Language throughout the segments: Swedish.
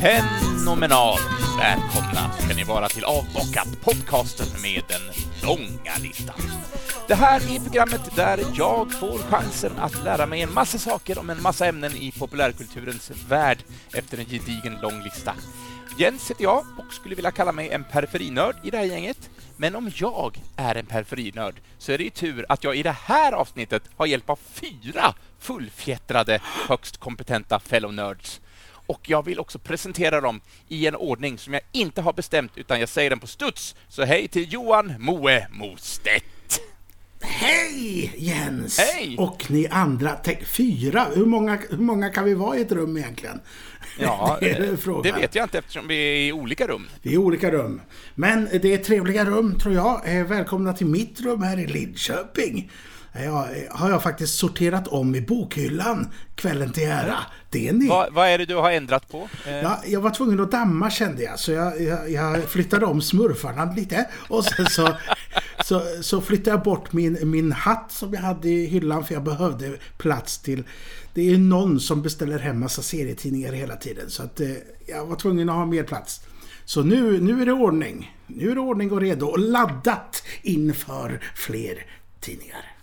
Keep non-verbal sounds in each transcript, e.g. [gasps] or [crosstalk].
Fenomenal! välkomna ska ni vara till Avbockat, podcasten med den långa listan. Det här är programmet där jag får chansen att lära mig en massa saker om en massa ämnen i populärkulturens värld efter en gedigen lång lista. Jens heter jag och skulle vilja kalla mig en periferinörd i det här gänget. Men om jag är en periferinörd så är det ju tur att jag i det här avsnittet har hjälp av fyra fullfjättrade, högst kompetenta fellow nerds. Och jag vill också presentera dem i en ordning som jag inte har bestämt, utan jag säger den på studs. Så hej till Johan Moe Mostedt! Hej Jens! Hej! Och ni andra, tänk fyra, hur många, hur många kan vi vara i ett rum egentligen? Ja, [laughs] det, är det frågan. vet jag inte eftersom vi är i olika rum. Vi är i olika rum. Men det är trevliga rum tror jag. Eh, Välkomna till mitt rum här i Lidköping. Jag, har jag faktiskt sorterat om i bokhyllan kvällen till ära. Det är ni. Vad, vad är det du har ändrat på? Eh, Ja, jag var tvungen att damma kände jag, så jag, jag, jag flyttade om smurfarna lite. Och sen så, [laughs] så, så flyttade jag bort min, min hatt som jag hade i hyllan för jag behövde plats till... Det är någon som beställer hem massa serietidningar hela tiden så att eh, jag var tvungen att ha mer plats. Så nu, nu är det ordning. Nu är det ordning och redo och laddat inför fler tidningar.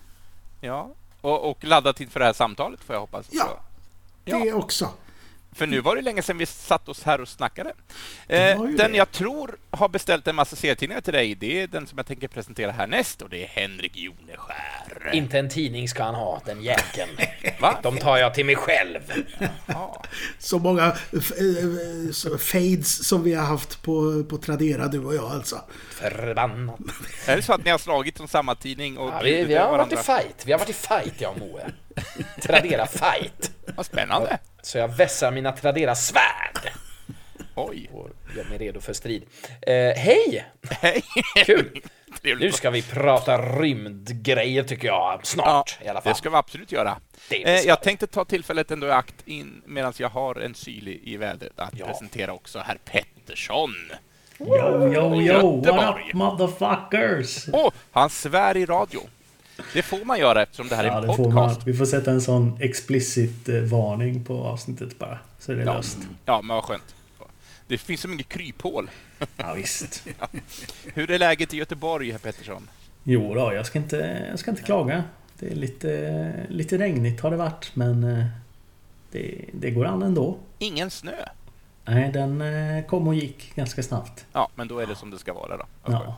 Ja, och, och laddat inför det här samtalet får jag hoppas. Ja, Ja. det också. För nu var det länge sedan vi satt oss här och snackade. Eh, den det. jag tror har beställt en massa serietidningar till dig, det är den som jag tänker presentera härnäst och det är Henrik Joneskär. Inte en tidning ska han ha, den jäkeln. [laughs] Va? De tar jag till mig själv. Ja. Så många eh, så fades som vi har haft på, på Tradera, du och jag alltså. Förbannat. Är det så att ni har slagit från samma tidning och Ja, vi, vi har över varit i varandra? fight. Vi har varit i fight, jag och Moe. Tradera fight. Vad spännande. Så jag vässar mina Tradera svärd Oj. och gör mig redo för strid. Eh, hej! Hej. Kul! [laughs] Trevligt. Nu ska vi prata rymdgrejer tycker jag. Snart i alla fall. det ska vi absolut göra. Eh, jag tänkte ta tillfället ändå i akt in medan jag har en syl i, vädret att Ja. presentera också herr Pettersson. Yo, yo, yo, what Göteborg. up motherfuckers? Åh, han svär i radio. Det får man göra eftersom det här är Ja, en det får podcast. Vi får sätta en sån explicit eh, varning på avsnittet bara. Så är det Ja. löst. Ja, men vad skönt. Det finns så mycket kryphål. Ja, visst. [laughs] Hur är läget i Göteborg, herr Pettersson? Jo då, jag ska inte, jag ska inte klaga. Det är lite, lite regnigt har det varit, men eh, det, det går an ändå. Ingen snö? Nej, den eh, kom och gick ganska snabbt. Ja, men då är det som det ska vara då. Ja.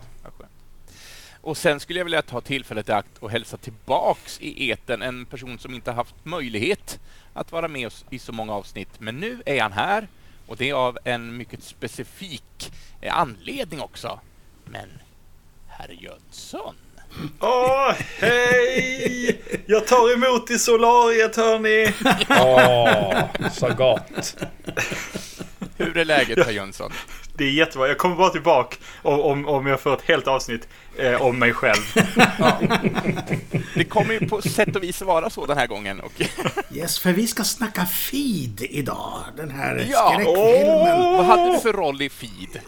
Och sen skulle jag vilja ta tillfället i akt och hälsa tillbaks i eten en person som inte haft möjlighet att vara med oss i så många avsnitt. Men nu är han här och det är av en mycket specifik eh, anledning också. Men herr Jönsson. Åh, hej! Jag tar emot i solariet hörni. Åh, så gott. Hur är läget herr Jönsson? Det är jättebra. Jag kommer bara tillbaka om, om, jag får ett helt avsnitt eh, om mig själv. [laughs] Det kommer ju på sätt och vis vara så den här gången. Och Yes, för vi ska snacka feed idag. Den här Ja, skräckfilmen. vad hade du för roll i feed?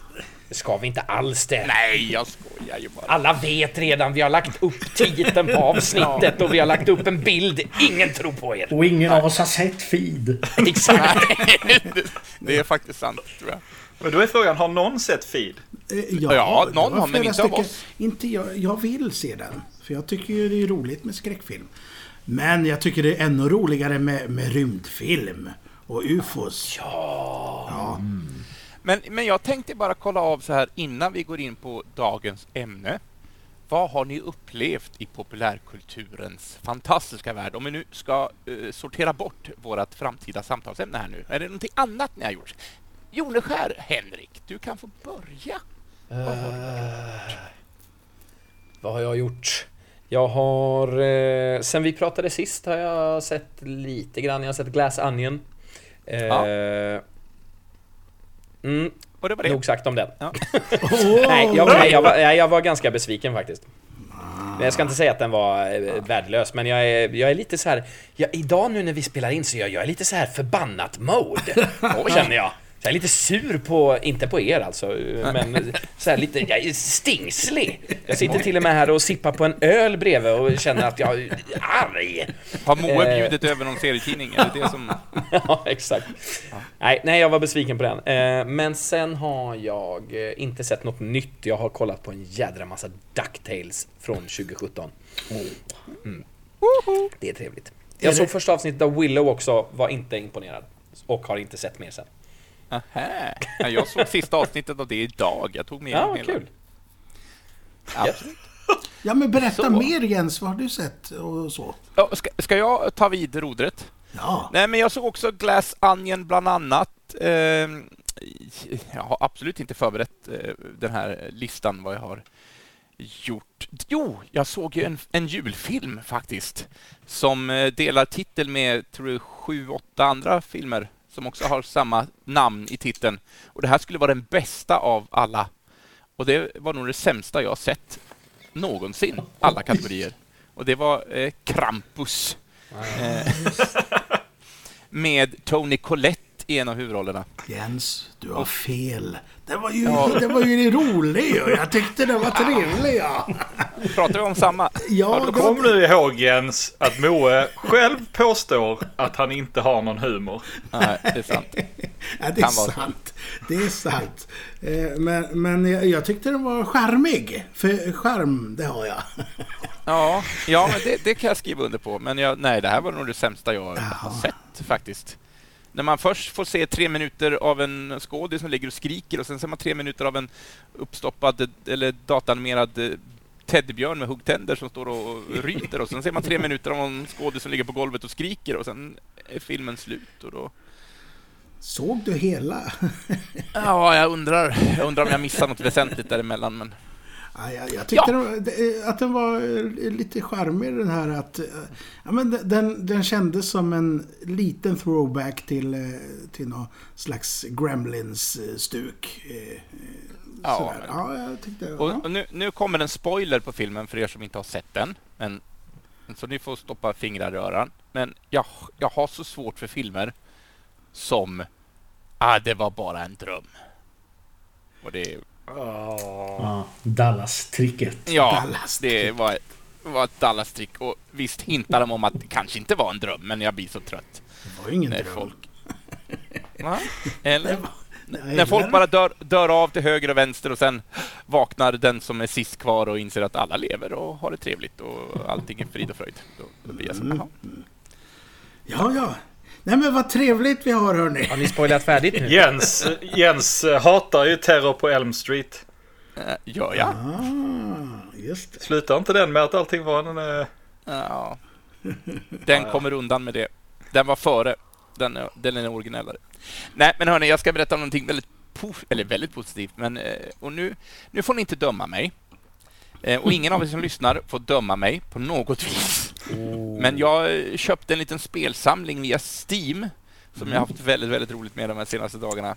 Det ska vi inte alls det. Nej, jag skojar ju bara. Alla vet redan, vi har lagt upp titeln på [laughs] avsnittet och vi har lagt upp en bild. Ingen tror på er. Och ingen av oss har sett feed. [laughs] Exakt. [laughs] det är faktiskt sant, tror jag. Men då är frågan, har någon sett Feed? Eh, Ja, det någon har, men inte av oss. Inte jag, jag vill se den. För jag tycker ju det är roligt med skräckfilm. Men jag tycker det är ännu roligare med, med rymdfilm. Och ufos. Men, men jag tänkte bara kolla av så här innan vi går in på dagens ämne. Vad har ni upplevt i populärkulturens fantastiska värld? Om vi nu ska eh, sortera bort vårt framtida samtalsämne här nu. Är det någonting annat ni har gjort? Joneskär, Henrik, du kan få börja. Vad har jag gjort? Jag har... Eh, sen vi pratade sist har jag sett lite grann. Jag har sett Glass Onion. Eh, Ja. Mm, Och det var det. nog sagt om den. Ja. [laughs] Nej, jag, nej, jag, var, nej, jag var ganska besviken faktiskt. Jag ska inte säga att den var eh, värdelös, men jag är, jag är lite så här... Jag, idag nu när vi spelar in så jag, jag är lite så här förbannat mode, [laughs] känner jag. Jag är lite sur på, inte på er alltså, men så här lite, jag är stingslig. Jag sitter till och med här och sippar på en öl bredvid och känner att jag är arg. Har Moe Eh. bjudit över någon serietidning? Är det det som... [laughs] Ja, exakt. Nej, nej, jag var besviken på den. Eh, Men sen har jag eh, inte sett något nytt. Jag har kollat på en jädra massa DuckTales från 2017. Mm. Det är trevligt. Jag såg första avsnittet av Willow också, var inte imponerad. Och har inte sett mer sen. Aha. Ja, Jag såg sista avsnittet av det idag. Jag tog med Ja, hela. kul. Absolut. Ja, men berätta Så. mer Jens. Vad har du sett och så? Ja, ska, ska jag ta vid rodret? Ja. Nej, men jag såg också Glass Onion bland annat. Ehm, jag har absolut inte förberett eh, den här listan vad jag har gjort. Jo, jag såg ju en, en julfilm faktiskt som eh, delar titel med, tror jag, sju, åtta andra filmer som också har samma namn i titeln. Och det här skulle vara den bästa av alla. Och det var nog det sämsta jag sett någonsin, alla kategorier. Och det var eh, Krampus. Eh, [laughs] med Tony Collette i en av huvudrollerna. Jens, du har fel. Det var ju, Ja. det var ju rolig och jag tyckte det var trevlig. Ja, Pratar vi om samma? ja då det Kom nu ihåg Jens att Moe själv påstår att han inte har någon humor. Nej, det är sant. ja, det är sant. Det är sant. Eh, Men, men jag, jag tyckte den var charmig. För charm, det har jag. Ja, ja men det, det kan jag skriva under på. Men jag, nej, det här var nog det sämsta jag har sett faktiskt. När man först får se tre minuter av en skådis som ligger och skriker och sen ser man tre minuter av en uppstoppad eller datanimerad eh, teddybjörn med huggtänder som står och ryter och sen ser man tre minuter av en skådis som ligger på golvet och skriker och sen är filmen slut och då... Såg du hela? Ja, jag undrar, jag undrar om jag missar något väsentligt däremellan men... Ja, jag, jag tyckte Ja. att den var eh, lite charmig den här att... eh, Ja, men den- den, kändes som en liten throwback till, eh, till någon slags Gremlins-stuk. Ja, ja, jag tyckte... Och, Ja. och nu, nu kommer en spoiler på filmen för er som inte har sett den. Men, så ni får stoppa fingrar i öran. Men jag, jag har så svårt för filmer som ah, det var bara en dröm. Och det, Ja, Dallas-tricket. ja, Dallas det var ett, var ett Dallas-trick. Och visst hintar de om att det kanske inte var en dröm, men jag blir så trött Det var ju ingen när dröm. folk... [laughs] Va? Eller? Nej, När folk bara dör, dör av till höger och vänster och sen vaknar den som är sist kvar och inser att alla lever och har det trevligt och allting är frid och fröjd. Då, då blir jag så, jaha. Ja, ja. Nej men vad trevligt vi har hörni. Har ni spoilat färdigt nu? Jens, Jens eh, hatar ju Terror på Elm Street. Eh, Gör jag? Ah, just det. Slutar inte den med att allting var en... eh, Ja. Den kommer undan med det. Den var före. Den är, den är originellare. Nej, men hörni, jag ska berätta om någonting väldigt, po- eller väldigt positivt. Men, och nu, nu får ni inte döma mig. Eh, Och ingen av er som lyssnar får döma mig på något vis. Men jag eh, köpte en liten spelsamling via Steam som jag har haft väldigt, väldigt roligt med de senaste dagarna.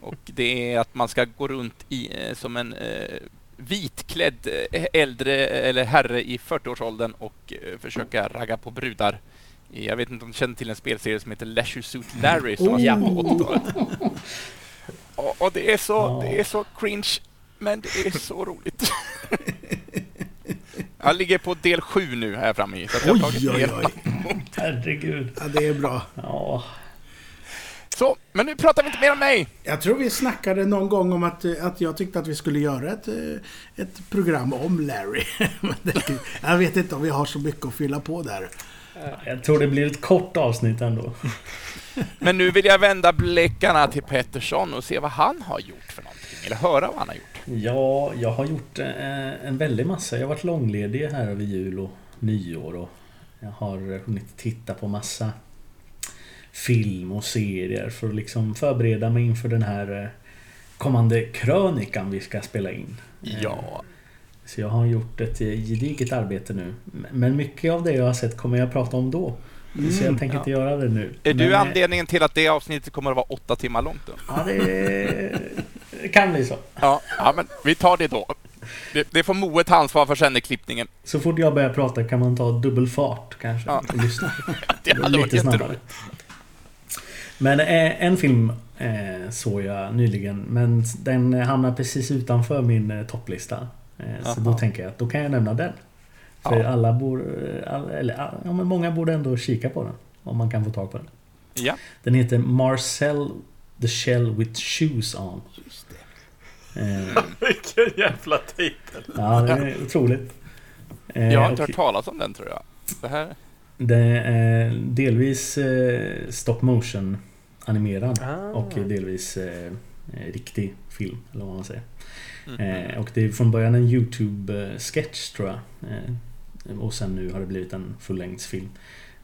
Och det är att man ska gå runt i, eh, som en eh, vitklädd äldre eller herre i 40-årsåldern och eh, försöka ragga på brudar. Jag vet inte om du känner till en spelserie som heter Leisure Suit Larry som var på 80-talet. [laughs] Och, och det, är så, det är så cringe, men det är så roligt. [laughs] Jag ligger på del sju nu här framme i. Så att jag har tagit Oj, oj, ner. oj. Herregud. Ja, det är bra. Ja, Så, men nu pratar vi inte mer om mig. Jag tror vi snackade någon gång om att, att jag tyckte att vi skulle göra ett, ett program om Larry. [laughs] Jag vet inte om vi har så mycket att fylla på där. jag tror det blir ett kort avsnitt ändå. Men nu vill jag vända blickarna till Pettersson och se vad han har gjort för någonting. Eller höra vad han har gjort. Ja, jag har gjort eh, en väldig massa. Jag har varit långledig här över jul och nyår och jag har hunnit titta på massa film och serier för att liksom förbereda mig inför den här eh, kommande krönikan vi ska spela in. Eh, Ja. Så jag har gjort ett gediget arbete nu. Men mycket av det jag har sett kommer jag prata om då. Så jag tänker inte göra det nu. Är Men, du anledningen till att det avsnittet kommer att vara åtta timmar långt? Då? Ja, det det kan bli så. Ja, ja, men vi tar det då. Det, det får Moe ta ansvar för sen i klippningen. Så fort jag börjar prata kan man ta dubbel fart kanske. Ja. Och lyssna. [laughs] Det hade varit Lite snabbare. jätteroligt. Men eh, en film eh, såg jag nyligen. Men den hamnar precis utanför min eh, topplista. Så Aha. då tänker jag att då kan jag nämna den. För Ja. alla. All, eller, ja, men många borde ändå kika på den. Om man kan få tag på den. Ja. Den heter Marcel the Shell with Shoes On. Eh, [laughs] Vilken jävla titel. ja, det är otroligt. Eh, Jag har inte hört talas om den tror jag. Det här... Det är delvis eh, stop motion animerad Ah. och delvis riktig film, eller vad man säger. Mm. Eh, och det är från början en YouTube-sketch tror jag. Eh, och sen nu har det blivit en fullängdsfilm.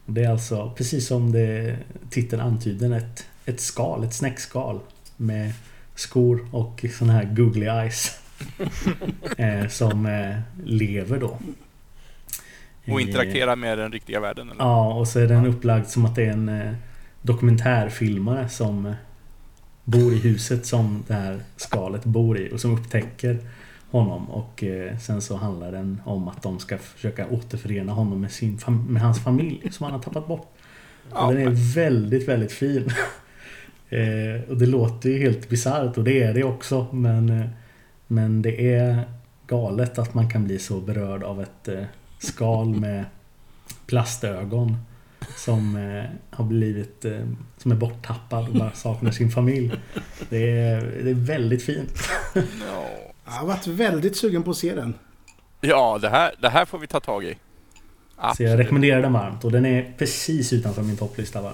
Det är alltså, precis som det, titeln antyder, ett, ett skal, ett snäckskal med skor och såna här googly eyes. [laughs] eh, som eh, lever då. Och I- interagera med den riktiga världen eller? Ja, och så är den upplagd som att det är en eh, dokumentärfilmare som bor i huset som det här skalet bor i och som upptäcker honom och sen så handlar den om att de ska försöka återförena honom med, sin med hans familj som han har tappat bort. Ja, den är väldigt, väldigt fin. Eh, och det låter ju helt bisarrt och det är det också men eh, Men det är galet att man kan bli så berörd av ett eh, skal med plastögon som eh, har blivit eh, som är borttappad och bara saknar sin familj. Det är, det är väldigt fint. Ja. Jag har varit väldigt sugen på att se den. Ja, det här, det här får vi ta tag i. Så jag rekommenderar den varmt och den är precis utanför min topplista bara.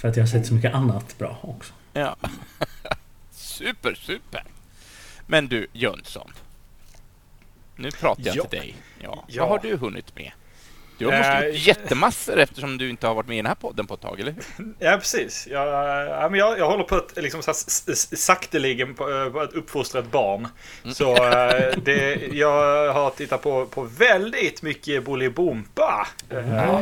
För att jag har sett så mycket annat bra också. Ja. [laughs] super, super. Men du, Jönsson. Nu pratar jag Ja. till dig. Ja. Ja. Vad har du hunnit med? Du har måste Eh, gjort jättemassor eftersom du inte har varit med i den här podden på ett tag, eller hur? [laughs] Ja, precis. Jag, ja, men jag, jag håller på att liksom, så här, sakteligen på, eh, på att uppfostra ett barn. Så eh, det, jag har tittat på, på väldigt mycket Bolibompa. Eh,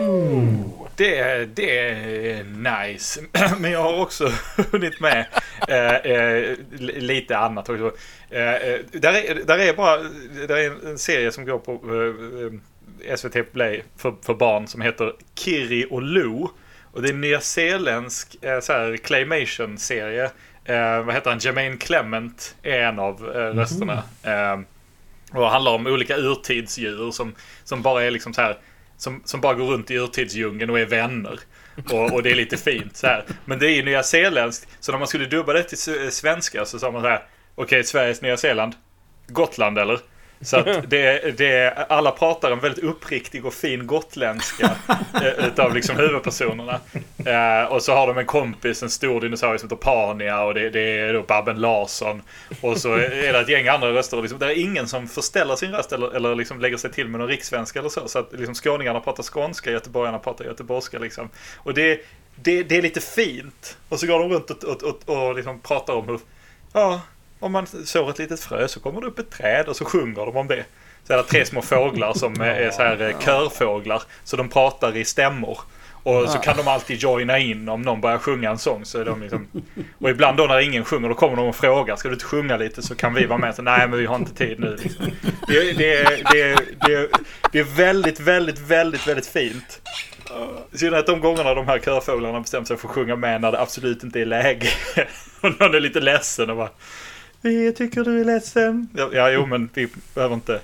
Det, det är nice. [clears throat] Men jag har också [laughs] hunnit med eh, eh, li- lite annat också. Eh, eh, där, är, där är bara där är en serie som går på eh, eh, SVT Play för, för barn som heter Kiri och Lou. Och det är en nyzeeländsk eh, så här, claymation-serie. Eh, vad heter han? Jermaine Clement är en av eh, rösterna. Eh, och handlar om olika urtidsdjur som, som bara är liksom så här som, som bara går runt i urtidsdjungeln och är vänner. Och, och det är lite fint så här. Men det är ju nyzeeländskt. Så när man skulle dubba det till svenska så sa man så här. Okej, Sveriges Nya Zeeland. Gotland eller? Så att det, det, alla pratar en väldigt uppriktig och fin gotländska [laughs] eh, utav liksom huvudpersonerna. Eh, och så har de en kompis, en stor dinosaurie som heter Pania och det, det är då Babben Larsson. Och så är det ett gäng andra röster. Och liksom, det är ingen som förställer sin röst eller, eller liksom lägger sig till med någon rikssvenska eller så. Så att liksom skåningarna pratar skånska, göteborgarna pratar göteborgska liksom. Och det, det, det är lite fint. Och så går de runt och, och, och, och liksom pratar om hur, ja, om man sår ett litet frö så kommer det upp ett träd och så sjunger de om det. Så är det tre små fåglar som är så här eh, körfåglar. Så de pratar i stämmor. Och så kan de alltid joina in om någon börjar sjunga en sång. Så är de liksom... Och ibland då när ingen sjunger då kommer de och frågar. Ska du inte sjunga lite så kan vi vara med. Så, Nej men vi har inte tid nu. Liksom. Det, det, det, det, det är väldigt, väldigt, väldigt, väldigt fint. I synnerhet de gångerna de här körfåglarna bestämt sig för att sjunga med när det absolut inte är läge. [laughs] Och någon är lite ledsen och bara Vi tycker du är ledsen. Ja, ja jo men vi behöver inte.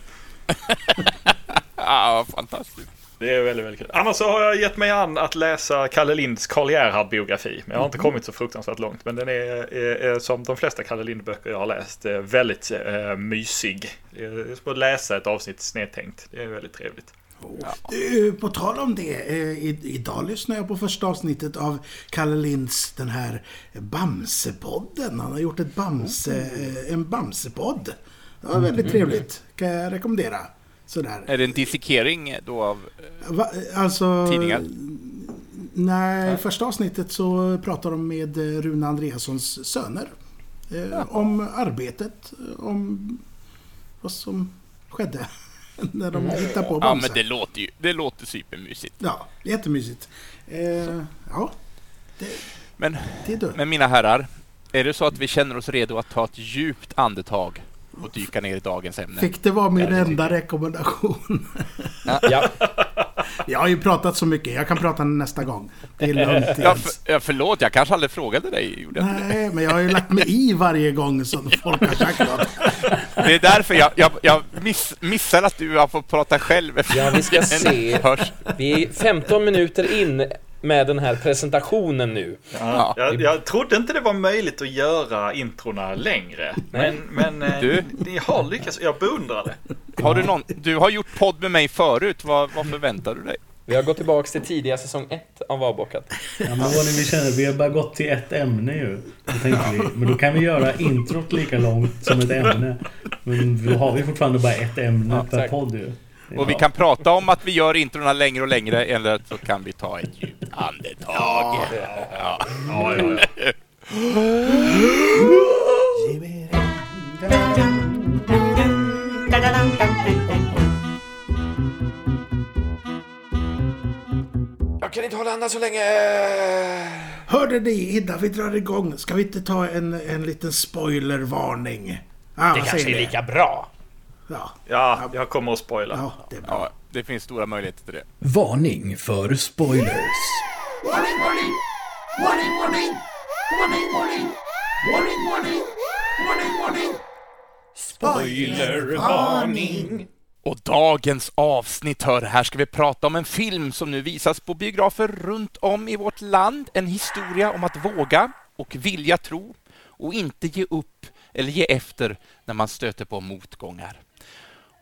Ja, fantastiskt. Det är väldigt, väldigt kul. Annars så har jag gett mig an att läsa Kalle Linds Karl Gerhard-biografi. Men jag har inte kommit så fruktansvärt långt. Men den är, är, är som de flesta Kalle Lind-böcker jag har läst, eh, väldigt eh, mysig. Det är som att läsa ett avsnitt snedtänkt. Det är väldigt trevligt. Du, på tal om det. eh, i- Idag lyssnar jag på första avsnittet av Kalle Linds den här Bamsepodden. Han har gjort ett Bamse, eh, en Bamsepodd. Det var väldigt trevligt. Kan jag rekommendera. Sådär. Är det en dissekering då av... Va, alltså... Tidningar? Nej, första avsnittet så pratar de med eh, Rune Andreassons söner. Eh, om arbetet, eh, om vad som skedde [laughs] när de hittade på Ja, Bamse. men det låter ju... Det låter supermysigt. Ja, jättemysigt. Eh, ja, det, Men, det är men mina herrar, är det så att vi känner oss redo att ta ett djupt andetag och dyka ner i dagens ämne. Fick det vara min enda rekommendation? [laughs] Ja, Jag har ju pratat så mycket, jag kan prata nästa gång. Det är lugnt Ja, för, ja, förlåt, jag kanske aldrig frågade dig. Gjorde? Nej, men jag har ju lagt mig i varje gång som [laughs] folk har sagt något. det är därför jag, jag, jag miss, missar att du har fått prata själv. ja vi ska [laughs] se. Vi är 15 minuter in med den här presentationen nu. Ja. Jag, jag trodde inte det var möjligt att göra introna längre. Men, men eh, Du? ni har lyckats. Jag beundrar det. Har du, någon, du har gjort podd med mig förut. Vad, vad förväntar du dig? Vi har gått tillbaks till tidiga säsong 1 av Avbockat. Ja, men vad ni känna, vi har bara gått till ett ämne ju. Då tänkte vi, men då kan vi göra introt lika långt som ett ämne. Men då har vi fortfarande bara ett ämne Ja, per podd ju. Och vi kan prata om att vi gör introna längre och längre, eller så kan vi ta ett djupt andetag. Ja. Ja, ja, ja. Jag kan inte hålla andan så länge. Hörde ni, innan vi drar igång, ska vi inte ta en, en liten spoilervarning? Ah, Det kanske är lika bra. Ja, ja, jag kommer att spoila. ja, det. Ja, det finns stora möjligheter till det. Varning för spoilers. Spoilervarning! Och dagens avsnitt, hör, här ska vi prata om en film som nu visas på biografer runt om i vårt land. En historia om att våga och vilja tro och inte ge upp eller ge efter när man stöter på motgångar.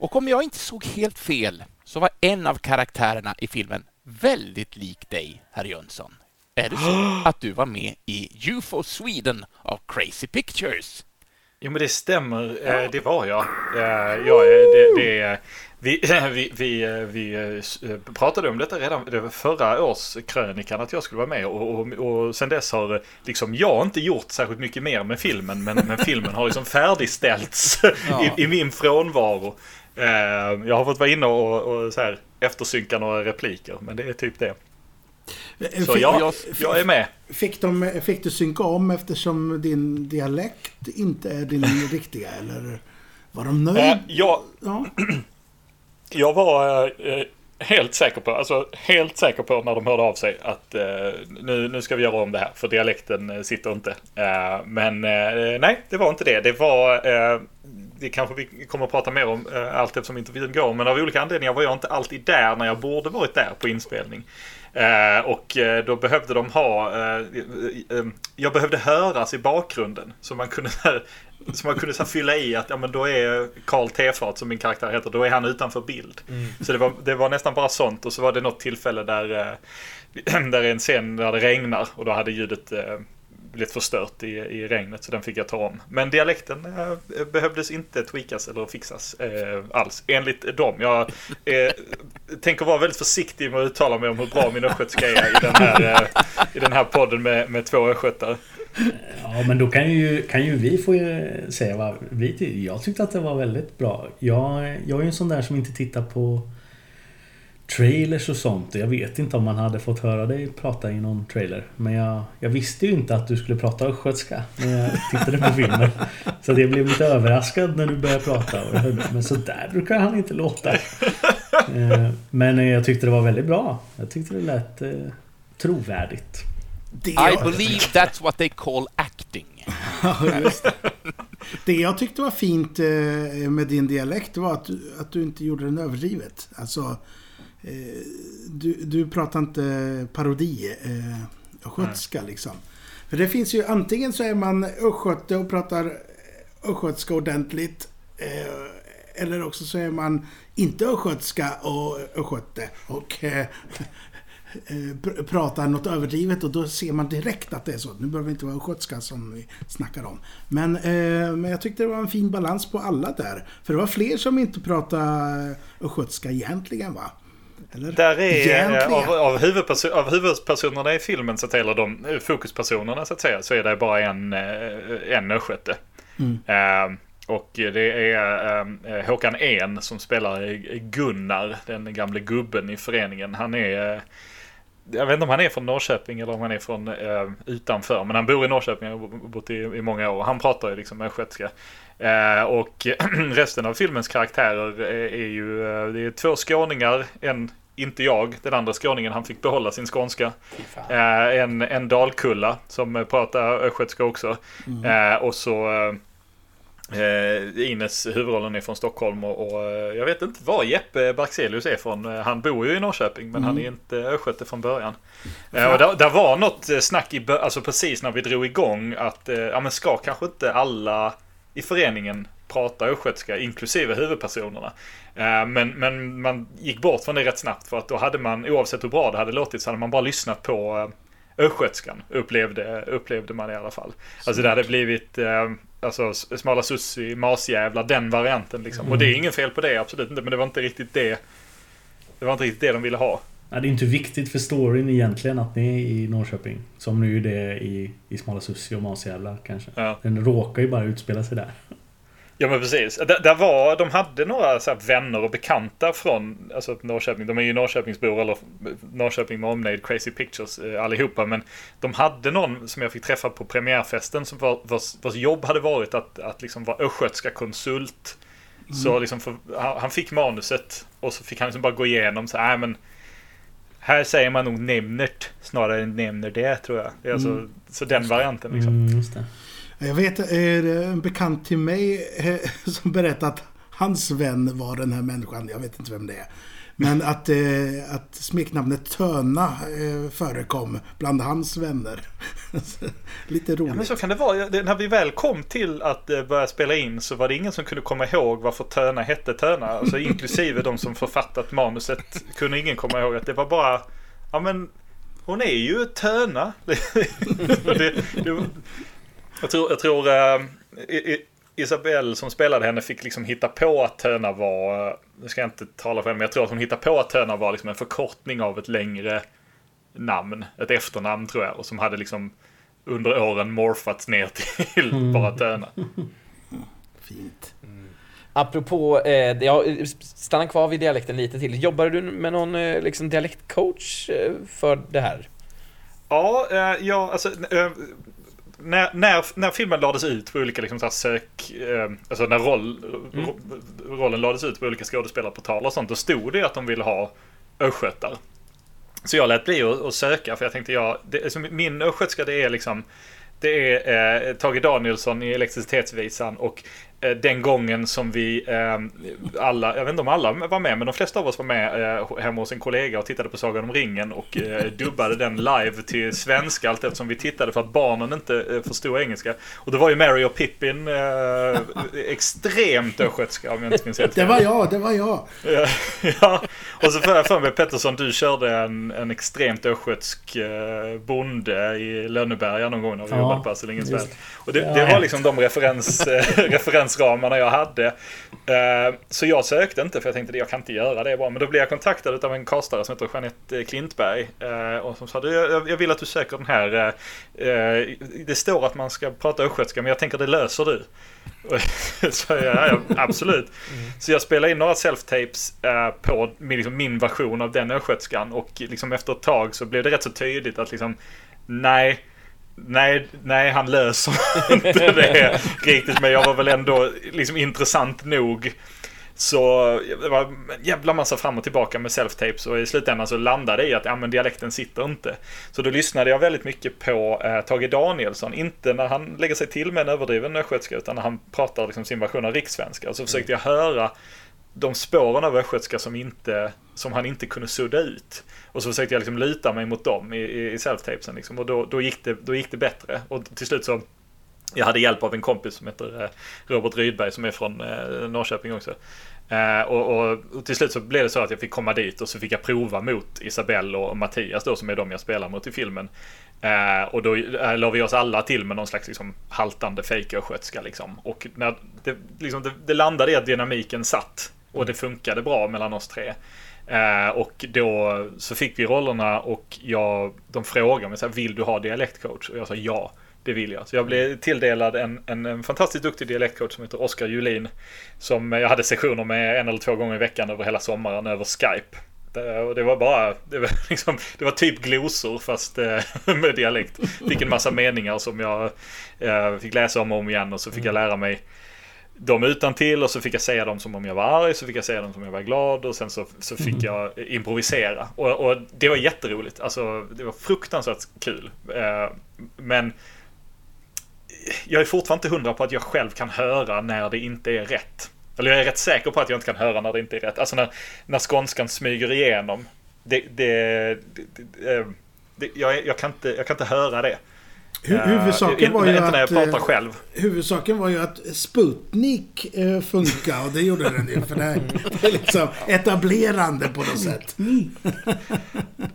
Och om jag inte såg helt fel så var en av karaktärerna i filmen väldigt lik dig, herr Jönsson. Är det så [gasps] att du var med i UFO Sweden av Crazy Pictures? Jo men det stämmer, Eh, det var jag. Eh, jag är- det, det, vi, vi, vi, eh, vi eh, pratade om detta redan det förra års krönikan att jag skulle vara med och, och, och sen dess har eh, liksom jag inte gjort särskilt mycket mer med filmen men, men filmen har liksom [laughs] färdigställts Ja. i, i min frånvaro. Eh, Jag har fått vara inne och, och så här, eftersynka några repliker men det är typ det. Eh, Så fick, jag, jag är med. fick, de, fick du synka om eftersom din dialekt inte är din [laughs] riktiga, eller var de Eh, nöjda? Jag, Ja. [clears throat] Jag var eh, helt säker på, alltså helt säker på när de hörde av sig att eh, nu, nu ska vi göra om det här för dialekten eh, sitter inte. Eh, men eh, nej, det var inte det. Det var, eh, det kanske vi kommer att prata mer om eh, allt eftersom intervjun går, men av olika anledningar var jag inte alltid där när jag borde varit där på inspelning. Eh, och eh, då behövde de ha, eh, eh, jag behövde höras i bakgrunden så man kunde [laughs] så man kunde så fylla i att ja, men då är Karl Tefat som min karaktär heter, då är han utanför bild. Så det var, det var nästan bara sånt och så var det något tillfälle där, eh, [clears throat] där är en scen där det regnar och då hade ljudet blev blivit förstört i, i regnet så den fick jag ta om. Men dialekten eh, behövdes inte tweakas eller fixas eh, alls enligt dem. Jag eh, tänker vara väldigt försiktig med att uttala mig om hur bra min östgötska är i den här, eh, i den här podden med, med två östgötar. Ja, men då kan ju, kan ju vi få eh, säga vad vi tyckte. Jag tyckte att det var väldigt bra. Jag, jag är ju en sån där som inte tittar på trailers och sånt. Jag vet inte om man hade fått höra dig prata i någon trailer. Men jag, jag visste ju inte att du skulle prata östgötska när jag tittade på filmen. Så att jag blev lite överraskad när du började prata. Men så där brukar han inte låta. Eh, Men eh, jag tyckte det var väldigt bra. Jag tyckte det lät eh, trovärdigt. Det I believe that's what they call acting. [laughs] Det. jag tyckte var fint med din dialekt var att du, att du inte gjorde den överdrivet. Alltså, du, du pratar inte parodi, eh, östgötska liksom. För det finns ju, antingen så är man östgöte och pratar östgötska ordentligt. Eh, eller också så är man inte östgötska och östgöte och eh, [laughs] eh, pr- pratar något överdrivet och då ser man direkt att det är så. Nu behöver det inte vara östgötska som vi snackar om. Men, eh, men jag tyckte det var en fin balans på alla där. För det var fler som inte pratade östgötska egentligen va? Eller? Där är eh, av, av, huvudperso- av huvudpersonerna i filmen, så att säga, eller de eh, fokuspersonerna så att säga, så är det bara en, eh, en östgöte. Eh, och det är eh, Håkan En som spelar Gunnar, den gamle gubben i föreningen. Han är... eh, jag vet inte om han är från Norrköping eller om han är från utanför. Men han bor i Norrköping och har bott i, i många år. Han pratar ju liksom östgötska. Eh, och [clears throat] resten av filmens karaktärer är, är ju eh, det är två skåningar. En, inte jag, den andra skåningen, han fick behålla sin skånska. Eh, en, en dalkulla som pratar östgötska också. Eh, och så eh, Ines, huvudrollen är från Stockholm och, och jag vet inte var Jeppe Barkselius är från. Han bor ju i Norrköping men han är inte östgöte från början. Och där, där var något snack i, alltså precis när vi drog igång att, ja men ska kanske inte alla i föreningen prata östgötska, inklusive huvudpersonerna. Eh, Men, men man gick bort från det rätt snabbt för att då hade man, oavsett hur bra det hade låtit, så hade man bara lyssnat på eh, östgötskan, upplevde, upplevde man i alla fall. Alltså det hade blivit eh, alltså, smala sussi, masjävlar, den varianten liksom. Och det är ingen fel på det, absolut inte, men det var inte riktigt det det var inte riktigt det de ville ha. Ja, det är inte viktigt för storyn egentligen att ni är i Norrköping. Som nu är det i, i Smala Sussi och Masjävlar kanske. Ja. Den råkar ju bara utspela sig där. Ja men precis. Där, där var, de hade några så vänner och bekanta från alltså, Norrköping. De är ju Norrköpingsbor eller Norrköping med omnejd, Crazy Pictures eh, allihopa. Men de hade någon som jag fick träffa på premiärfesten som var, vars, vars jobb hade varit att, att liksom vara östgötska konsult. Så liksom för, han, han fick manuset och så fick han liksom bara gå igenom så här, "Nej, men här säger man nog nämnert snarare än nämner det tror jag. Det är alltså, Så den varianten liksom. Mm, just det. Jag vet en bekant till mig eh, [laughs] som berättade att hans vän var den här människan. Jag vet inte vem det är. Men att, eh, att smeknamnet Töna eh, förekom bland hans vänner. [laughs] Lite Ja, roligt. men så kan det vara. När vi väl kom till att eh, börja spela in så var det ingen som kunde komma ihåg varför Töna hette Töna. Alltså [laughs] inklusive de som författat manuset kunde ingen komma ihåg att det var bara, ja men hon är ju Töna. [laughs] det, det, jag tror, jag tror I- I- Isabelle som spelade henne fick liksom hitta på att Töna var, nu ska jag inte tala för henne, men jag tror att hon hittade på att Töna var liksom en förkortning av ett längre namn, ett efternamn tror jag, och som hade liksom under åren morfats ner till bara Töna. Fint. Apropå, eh, ja, stanna kvar vid dialekten lite till. Jobbar du med någon eh, liksom, dialektcoach eh, för det här? Ja, eh, ja alltså eh, när, när, när filmen lades ut på olika liksom, så sök... Eh, alltså när roll, ro, rollen lades ut på olika skådespelarportaler och sånt, då stod det att de ville ha östgötar. Så jag lät bli att, söka för jag tänkte jag, det, alltså, min östgötska det är liksom det är eh, Tage Danielsson i Elektricitetsvisan och den gången som vi eh, alla, jag vet inte om alla var med, men de flesta av oss var med eh, hemma hos en kollega och tittade på Sagan om ringen och eh, dubbade den live till svenska allt eftersom vi tittade för att barnen inte eh, förstod engelska. Och då var ju Mary och Pippin eh, extremt östgötska om jag inte minns helt Det var jag, det var jag. [laughs] Ja, och så får jag för mig Pettersson, du körde en, en extremt östgötsk eh, bonde i Lönneberga någon gång när vi Ja, jobbade på Astrid Lindgrens. Och det, det var liksom de referens, eh, [laughs] referensramarna jag hade. Eh, så jag sökte inte för jag tänkte att jag kan inte göra det bara. Men då blev jag kontaktad av en kastare som heter Jeanette eh, Klintberg. Eh, och som sa jag, vill att du söker den här. Det står att man ska prata östgötska men jag tänker det löser du. [laughs] Så jag, ja, absolut. Så jag spelade in några self-tapes på min, liksom, min version av den östgötskan och liksom efter ett tag så blev det rätt så tydligt att liksom nej, nej, nej han löser [laughs] inte det riktigt men jag var väl ändå liksom intressant nog. Så det var en jävla massa fram och tillbaka med self-tapes och i slutändan så landade det i att ja, men dialekten sitter inte. Så då lyssnade jag väldigt mycket på eh, Tage Danielsson, inte när han lägger sig till med en överdriven östgötska utan när han pratar liksom sin version av rikssvenska. Och så försökte jag höra de spåren av östgötska som, inte, som han inte kunde sudda ut. Och så försökte jag liksom luta mig mot dem i, i, i self-tapesen liksom. och då, då, gick det, då gick det bättre. Och till slut så jag hade hjälp av en kompis som heter eh, Robert Rydberg som är från eh, Norrköping också. Eh, och, och, och till slut så blev det så att jag fick komma dit och så fick jag prova mot Isabelle och Mattias då som är de jag spelar mot i filmen. Eh, och då eh, la vi oss alla till med någon slags liksom, haltande fejköstgötska liksom. Och när det, liksom, det, det landade i att dynamiken satt och det funkade bra mellan oss tre. Eh, och då så fick vi rollerna och jag, de frågade mig så här, vill du ha dialektcoach? Och jag sa ja. Det vill jag. Så jag blev tilldelad en, en, en fantastiskt duktig dialektcoach som heter Oskar Julin. Som jag hade sessioner med en eller två gånger i veckan över hela sommaren över Skype. Och det var bara, det var, [laughs] liksom, det var typ glosor fast eh, [laughs] med dialekt. Fick en massa meningar som jag eh, fick läsa om och om igen och så fick jag lära mig dem utan till och så fick jag säga dem som om jag var arg, så fick jag säga dem som om jag var glad och sen så, så fick jag improvisera. Och, och det var jätteroligt, alltså det var fruktansvärt kul. Eh, men jag är fortfarande inte hundra på att jag själv kan höra när det inte är rätt. Eller jag är rätt säker på att jag inte kan höra när det inte är rätt. Alltså när, när skånskan smyger igenom. Det, det, det, det, eh, det jag, jag, kan inte, jag kan inte höra det. Hu- Eh, Huvudsaken var ju inte när jag att... pratar eh, själv. Huvudsaken var ju att Sputnik eh, funkar och det gjorde den ju. För det det är liksom etablerande på något sätt.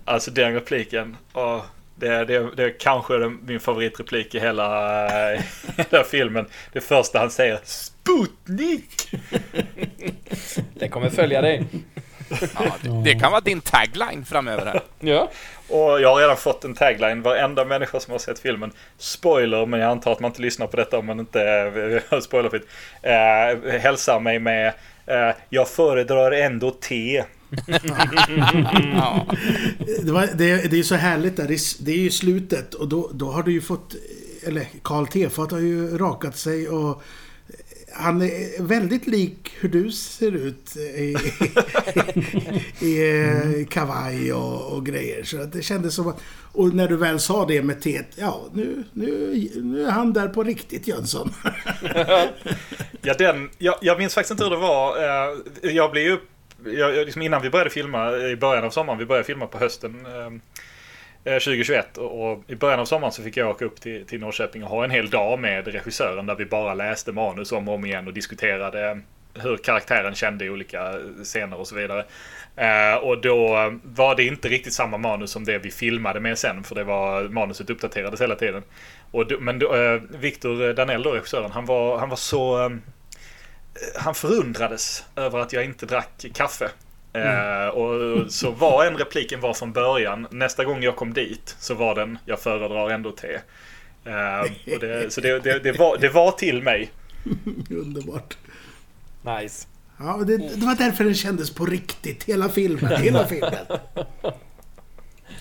Alltså den repliken. åh, det, det, det är kanske den- min favoritreplik i hela, eh, hela filmen. Det första han säger. Sputnik! Den kommer följa dig. Ja, det, det kan vara din tagline framöver här. Ja. Och jag har redan fått en tagline. Varenda människa som har sett filmen. Spoiler, men jag antar att man inte lyssnar på detta om man inte är spoilerfritt. Eh, [laughs] hälsar mig med eh, Jag föredrar ändå te. [laughs] Det, var, det, det är ju så härligt där. Det är, det är ju slutet och då, då har du ju fått... Eller Karl Tefat har ju rakat sig och... Han är väldigt lik hur du ser ut i, i [laughs] eh, kavaj och, och grejer. Så det kändes som att... Och när du väl sa det med teet, ja nu, nu, nu är han där på riktigt Jönsson. [laughs] Ja, den, jag, jag minns faktiskt inte hur det var. Eh, jag blev ju... Jag, liksom innan vi började filma, i början av sommaren, vi började filma på hösten eh, Eh, 2021. Och, i början av sommaren så fick jag åka upp till, till Norrköping och ha en hel dag med regissören där vi bara läste manus om och om igen och diskuterade hur karaktären kände i olika scener och så vidare. Eh, och då var det inte riktigt samma manus som det vi filmade med sen, för det var manuset uppdaterades hela tiden. Och då, men då, eh, Victor Danell, då, regissören, han var, han var så... Han förundrades över att jag inte drack kaffe. Eh, och så var en repliken var från början. Nästa gång jag kom dit så var den Jag föredrar ändå te. Eh, och det, så det, det, det, var, det var till mig. Underbart. Nice. Ja, det, det var därför den kändes på riktigt. Hela filmen. Hela filmen.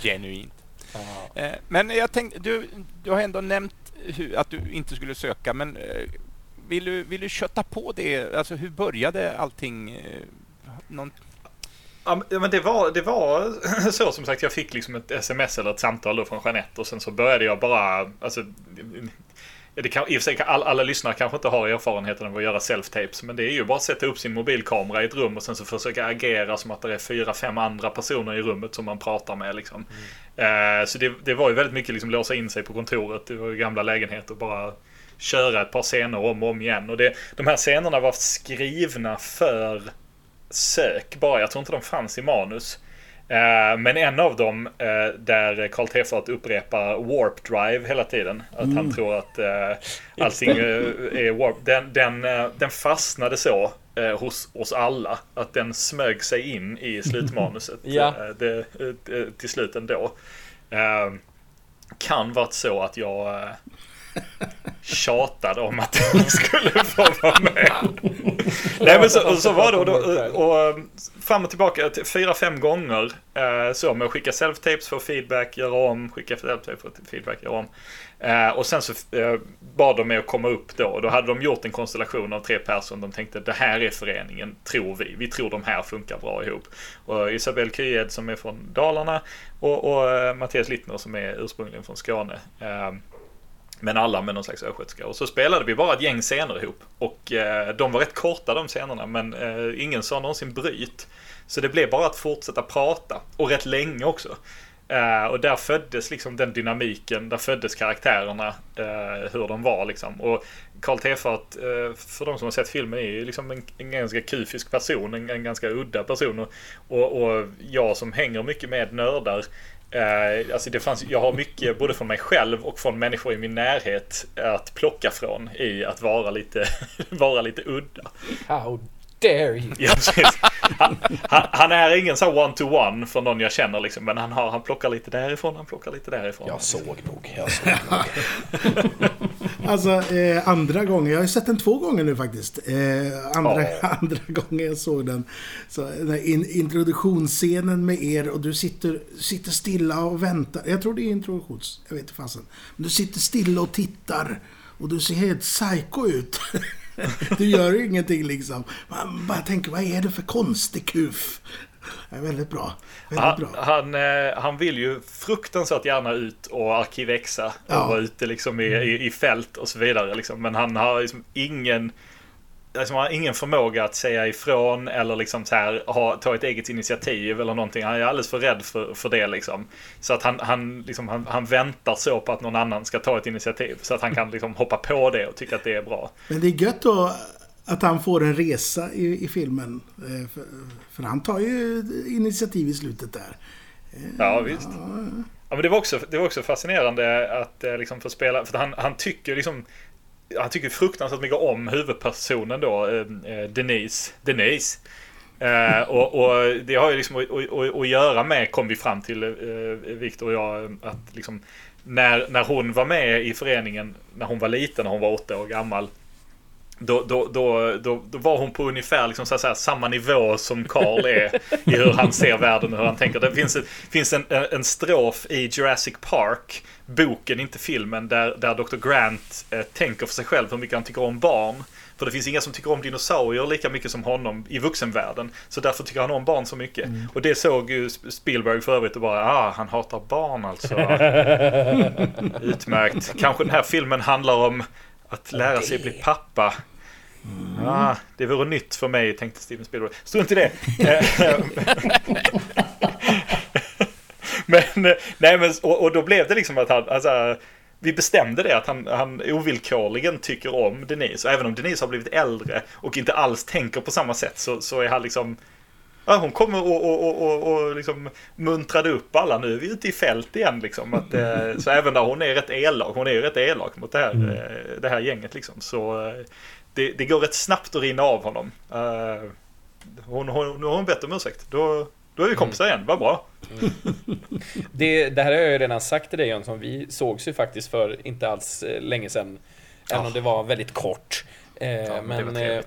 Genuint. Eh, Men jag tänkte, du, du har ändå nämnt hur, att du inte skulle söka, men vill du, vill du kötta på det? Alltså hur började allting? Någon, Ja, men- det var, det var [clears throat] så som sagt, jag fick liksom ett sms eller ett samtal då från Jeanette och sen så började jag bara, alltså, det kan, i och för sig alla, alla lyssnare kanske inte har erfarenheten av att göra self-tapes, men det är ju bara att sätta upp sin mobilkamera i ett rum och sen så försöka agera som att det är fyra, fem andra personer i rummet som man pratar med liksom. Eh, så det, det var ju väldigt mycket liksom låsa in sig på kontoret, det var ju gamla lägenheter och bara köra ett par scener om och om igen. Och det, de här scenerna var skrivna för sök bara. Jag tror inte de fanns i manus. Eh, men en av dem eh, där Karl Tefat upprepar Warp Drive hela tiden. Att han tror att eh, allting är Warp. Den, den, den fastnade så hos oss alla. Att den smög sig in i [laughs] slutmanuset Ja. det, till slut ändå. Kan varit så att jag tjatade om att den skulle få vara med. Nej men så, så var det och, då, och, um, fram och tillbaka fyra, fem gånger eh, så med att skicka self-tapes, få feedback, göra om, skicka self-tapes, få feedback, göra om. Eh, och sen så eh, bad de mig att komma upp då och då hade de gjort en konstellation av tre personer. De tänkte det här är föreningen, tror vi. Vi tror de här funkar bra ihop. Och Isabelle Kyed som är från Dalarna och, och eh, Mattias Littner som är ursprungligen från Skåne. Eh, men alla med någon slags östgötska. Och så spelade vi bara ett gäng scener ihop. Och eh, de var rätt korta de scenerna men eh, ingen sa någonsin bryt. Så det blev bara att fortsätta prata. Och rätt länge också. Eh, och där föddes liksom den dynamiken. Där föddes karaktärerna. Eh, hur de var liksom. Och Karl Tefat, eh, för de som har sett filmen, är ju liksom en, en ganska kufisk person. En, en ganska udda person. Och, och, och jag som hänger mycket med nördar Eh, alltså det fanns, jag har mycket både från mig själv och från människor i min närhet att plocka från i att vara lite, [laughs] vara lite udda. How dare you? Ja, han, han, han är ingen så one-to-one från någon jag känner liksom, men han, har, han plockar lite därifrån, han plockar lite därifrån. Jag såg nog. Jag såg nog. [laughs] Alltså, eh, andra gången. Jag har ju sett den två gånger nu faktiskt. Eh, andra, [laughs] andra gången jag såg den. Så, den här in, introduktionsscenen med er och du sitter, sitter stilla och väntar. Jag tror det är introduktions... Jag vet inte fasen. Men du sitter stilla och tittar. Och du ser helt psycho ut. [laughs] Du gör ingenting liksom. Man bara tänker, vad är det för konstig kuf? Det är väldigt bra. Väldigt Han, bra. han, eh, han vill ju fruktansvärt gärna ut och arkivexa och Ja. vara ute liksom i, i, i fält och så vidare. Liksom. Men han har liksom ingen, liksom, han har ingen förmåga att säga ifrån eller liksom så här, ha, ta ett eget initiativ eller någonting. Han är alldeles för rädd för, för det. Liksom. Så att han, han, liksom, han, han väntar så på att någon annan ska ta ett initiativ. Så att han kan liksom, hoppa på det och tycka att det är bra. Men det är gött då att han får en resa i, i filmen. Eh, För, för han tar ju initiativ i slutet där. Ja, visst. Ja, men det var också, det var också fascinerande att eh, liksom få spela, för han, han tycker liksom han tycker fruktansvärt mycket om huvudpersonen då, eh, eh, Denise. Denise. Eh, och, och det har ju liksom att, att göra med, kom vi fram till, eh, Viktor och jag, att liksom när, när hon var med i föreningen, när hon var liten, när hon var åtta år gammal, då, då, då, då, var hon på ungefär liksom så säga, samma nivå som Carl är i hur han ser världen och hur han tänker. Det finns, ett, finns en, en strof i Jurassic Park, boken, inte filmen, där, där Dr. Grant eh, tänker för sig själv hur mycket han tycker om barn. För det finns inga som tycker om dinosaurier lika mycket som honom i vuxenvärlden. Så därför tycker han om barn så mycket. Och det såg ju Spielberg för övrigt och bara, ah, han hatar barn alltså. [laughs] Utmärkt. Kanske den här filmen handlar om att lära sig bli pappa. Ah, det vore nytt för mig, tänkte Steven Spielberg. Strunt i det. [laughs] Men, nej men, och, och då blev det liksom att han, alltså, vi bestämde det att han, han ovillkorligen tycker om Denise. Och även om Denise har blivit äldre och inte alls tänker på samma sätt så, så är han liksom Ja, hon kommer och, och, och, och, och liksom muntrade upp alla nu. är Vi ute i fält igen liksom. Att, eh, [laughs] så även där hon är rätt elak, hon är rätt elak mot det här, eh, det här gänget liksom. Så eh, det, det går rätt snabbt att rinna av honom. Eh, hon, hon, nu har hon bett om ursäkt. Då, då är vi kompisar igen, vad bra. [laughs] Det, det här har jag ju redan sagt till dig Jönsson. Vi sågs ju faktiskt för inte alls eh, länge sedan. Även om det var väldigt kort. Eh, Ja, men det var eh,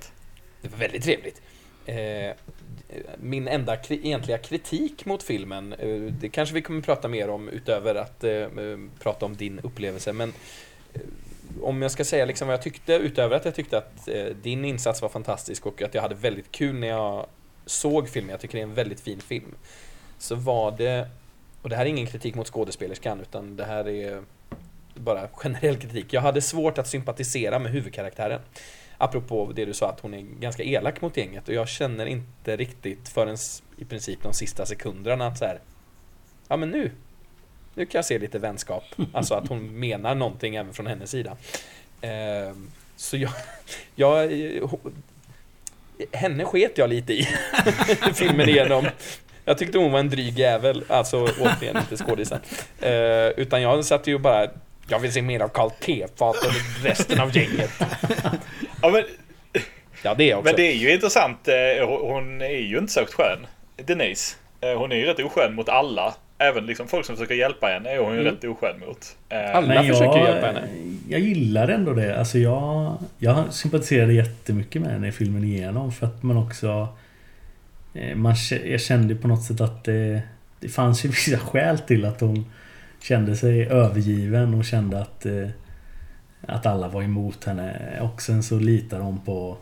det var väldigt trevligt. Eh, min enda kri- egentliga kritik mot filmen, eh, det kanske vi kommer prata mer om utöver att eh, eh prata om din upplevelse, men eh, om jag ska säga liksom vad jag tyckte, utöver att jag tyckte att eh, din insats var fantastisk och att jag hade väldigt kul när jag såg filmen, jag tycker det är en väldigt fin film, så var det, och det här är ingen kritik mot skådespelerskan, utan det här är bara generell kritik. Jag hade svårt att sympatisera med huvudkaraktären. Apropå det du sa att hon är ganska elak mot gänget och jag känner inte riktigt förrän i princip de sista sekunderna att så här. Ja men nu. Nu kan jag se lite vänskap. [laughs] Alltså att hon menar någonting även från hennes sida. Ehm, så jag, [laughs] jag Henne sket jag lite i [laughs] filmen igenom. Jag tyckte hon var en dryg jävel, alltså återigen inte skådisen. Eh, utan jag satt ju bara, jag vill se mer av Karl Tefat och resten av gänget. Ja, men, Ja, det också. men det är ju intressant. eh, Hon är ju inte särskilt skön, Denise. Eh, Hon är ju rätt oskön mot alla. Även liksom folk som försöker hjälpa henne är hon ju Mm. rätt oskön mot. Eh, Alla Men försöker jag, hjälpa henne. Jag gillar ändå det. Alltså jag, jag sympatiserade jättemycket med henne i filmen igenom för att man också... Man, jag kände på något sätt att det, det fanns ju vissa skäl till att hon kände sig övergiven och kände att, eh, att alla var emot henne. Och sen så litar hon på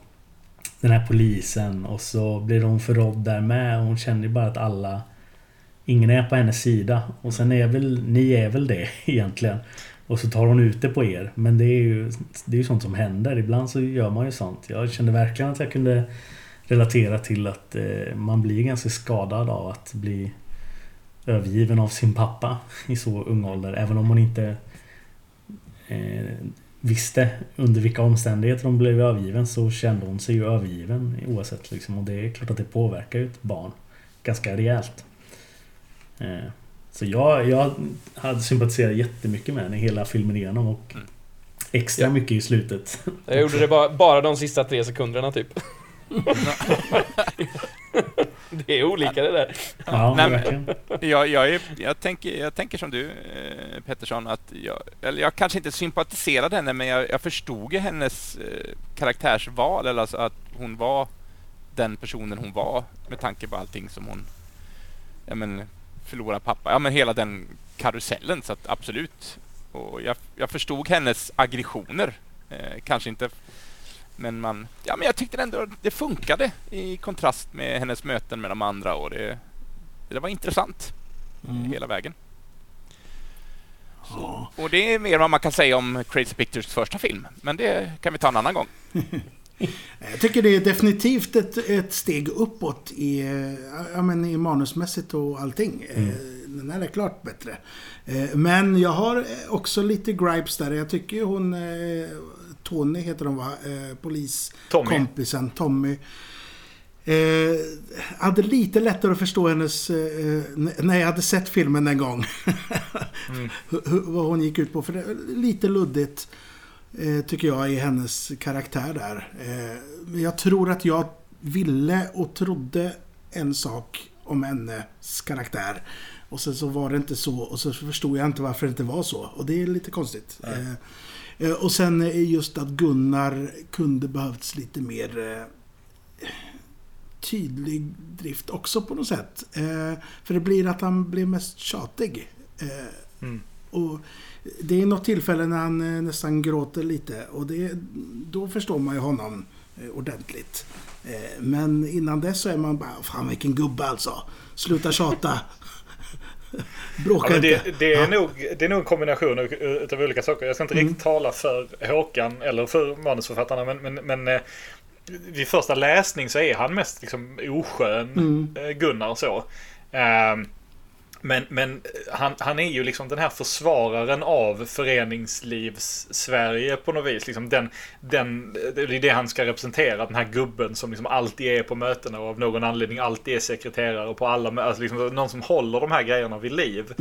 den här polisen och så blir hon förrådd där med. Hon känner ju bara att alla... Ingen är på hennes sida. Och sen är väl, ni är väl det [laughs] egentligen. Och så tar hon ut det på er. Men det är ju, det är ju sånt som händer. Ibland så gör man ju sånt. Jag kände verkligen att jag kunde relatera till att eh, man blir ganska skadad av att bli övergiven av sin pappa i så ung ålder. Även om hon inte eh, visste under vilka omständigheter hon blev övergiven så kände hon sig ju övergiven oavsett. Liksom. Och det är klart att det påverkar ju ett barn ganska rejält. Eh, så jag, jag hade sympatiserat jättemycket med henne hela filmen igenom och extra Ja. mycket i slutet. Jag gjorde det bara, bara de sista tre sekunderna typ. [laughs] [laughs] Det är olika det där. Ja, Nej, men-. Jag, jag, är, jag, tänker, jag tänker som du, eh, Pettersson, att jag, eller jag kanske inte sympatiserade henne, men jag, jag förstod hennes eh, karaktärsval, eller alltså att hon var den personen hon var med tanke på allting som hon ja, men, förlorade pappa. Ja, men hela den karusellen, så att absolut. Och jag, jag förstod hennes aggressioner. Eh, kanske inte men man, ja men jag tyckte ändå det funkade i kontrast med hennes möten med de andra och det, det var intressant hela vägen. Ja. Och det är mer vad man kan säga om Crazy Pictures första film. Men det kan vi ta en annan gång. [laughs] Jag tycker det är definitivt ett, ett steg uppåt i, eh, ja, men i manusmässigt och allting. Eh, Den här är klart bättre. Eh, Men jag har också lite gripes där. Jag tycker hon, Tony heter hon va? Eh, Poliskompisen Tommy. Eh, hade lite lättare att förstå hennes... Eh, när jag hade sett filmen en gång. [laughs] Hur- vad hon gick ut på. För det lite luddigt. Eh, tycker jag i hennes karaktär där. Eh, men jag tror att jag ville och trodde en sak om hennes karaktär. Och sen så var det inte så och så förstod jag inte varför det inte var så. Och det är lite konstigt. Eh, och sen eh, just att Gunnar kunde behövts lite mer eh, tydlig drift också på något sätt. Eh, för det blir att han blir mest tjatig. Eh, Mm. och det är något tillfälle när han eh, nästan gråter lite och det, då förstår man ju honom eh, ordentligt. Eh, men innan dess så är man bara, fan vilken gubbe alltså. Sluta tjata. [laughs] Bråka Ja, det, det, är nog, det är nog en kombination av- olika saker. Jag ska inte riktigt tala för Håkan eller för manusförfattarna. Men, men, men eh, vid första läsning så är han mest liksom oskön, eh, Gunnar så. Ehm, men men han, han är ju liksom den här försvararen av föreningslivs-Sverige på något vis. Liksom den, den, det är det han ska representera, den här gubben som liksom alltid är på mötena och av någon anledning alltid är sekreterare på alla alltså liksom Någon som håller de här grejerna vid liv.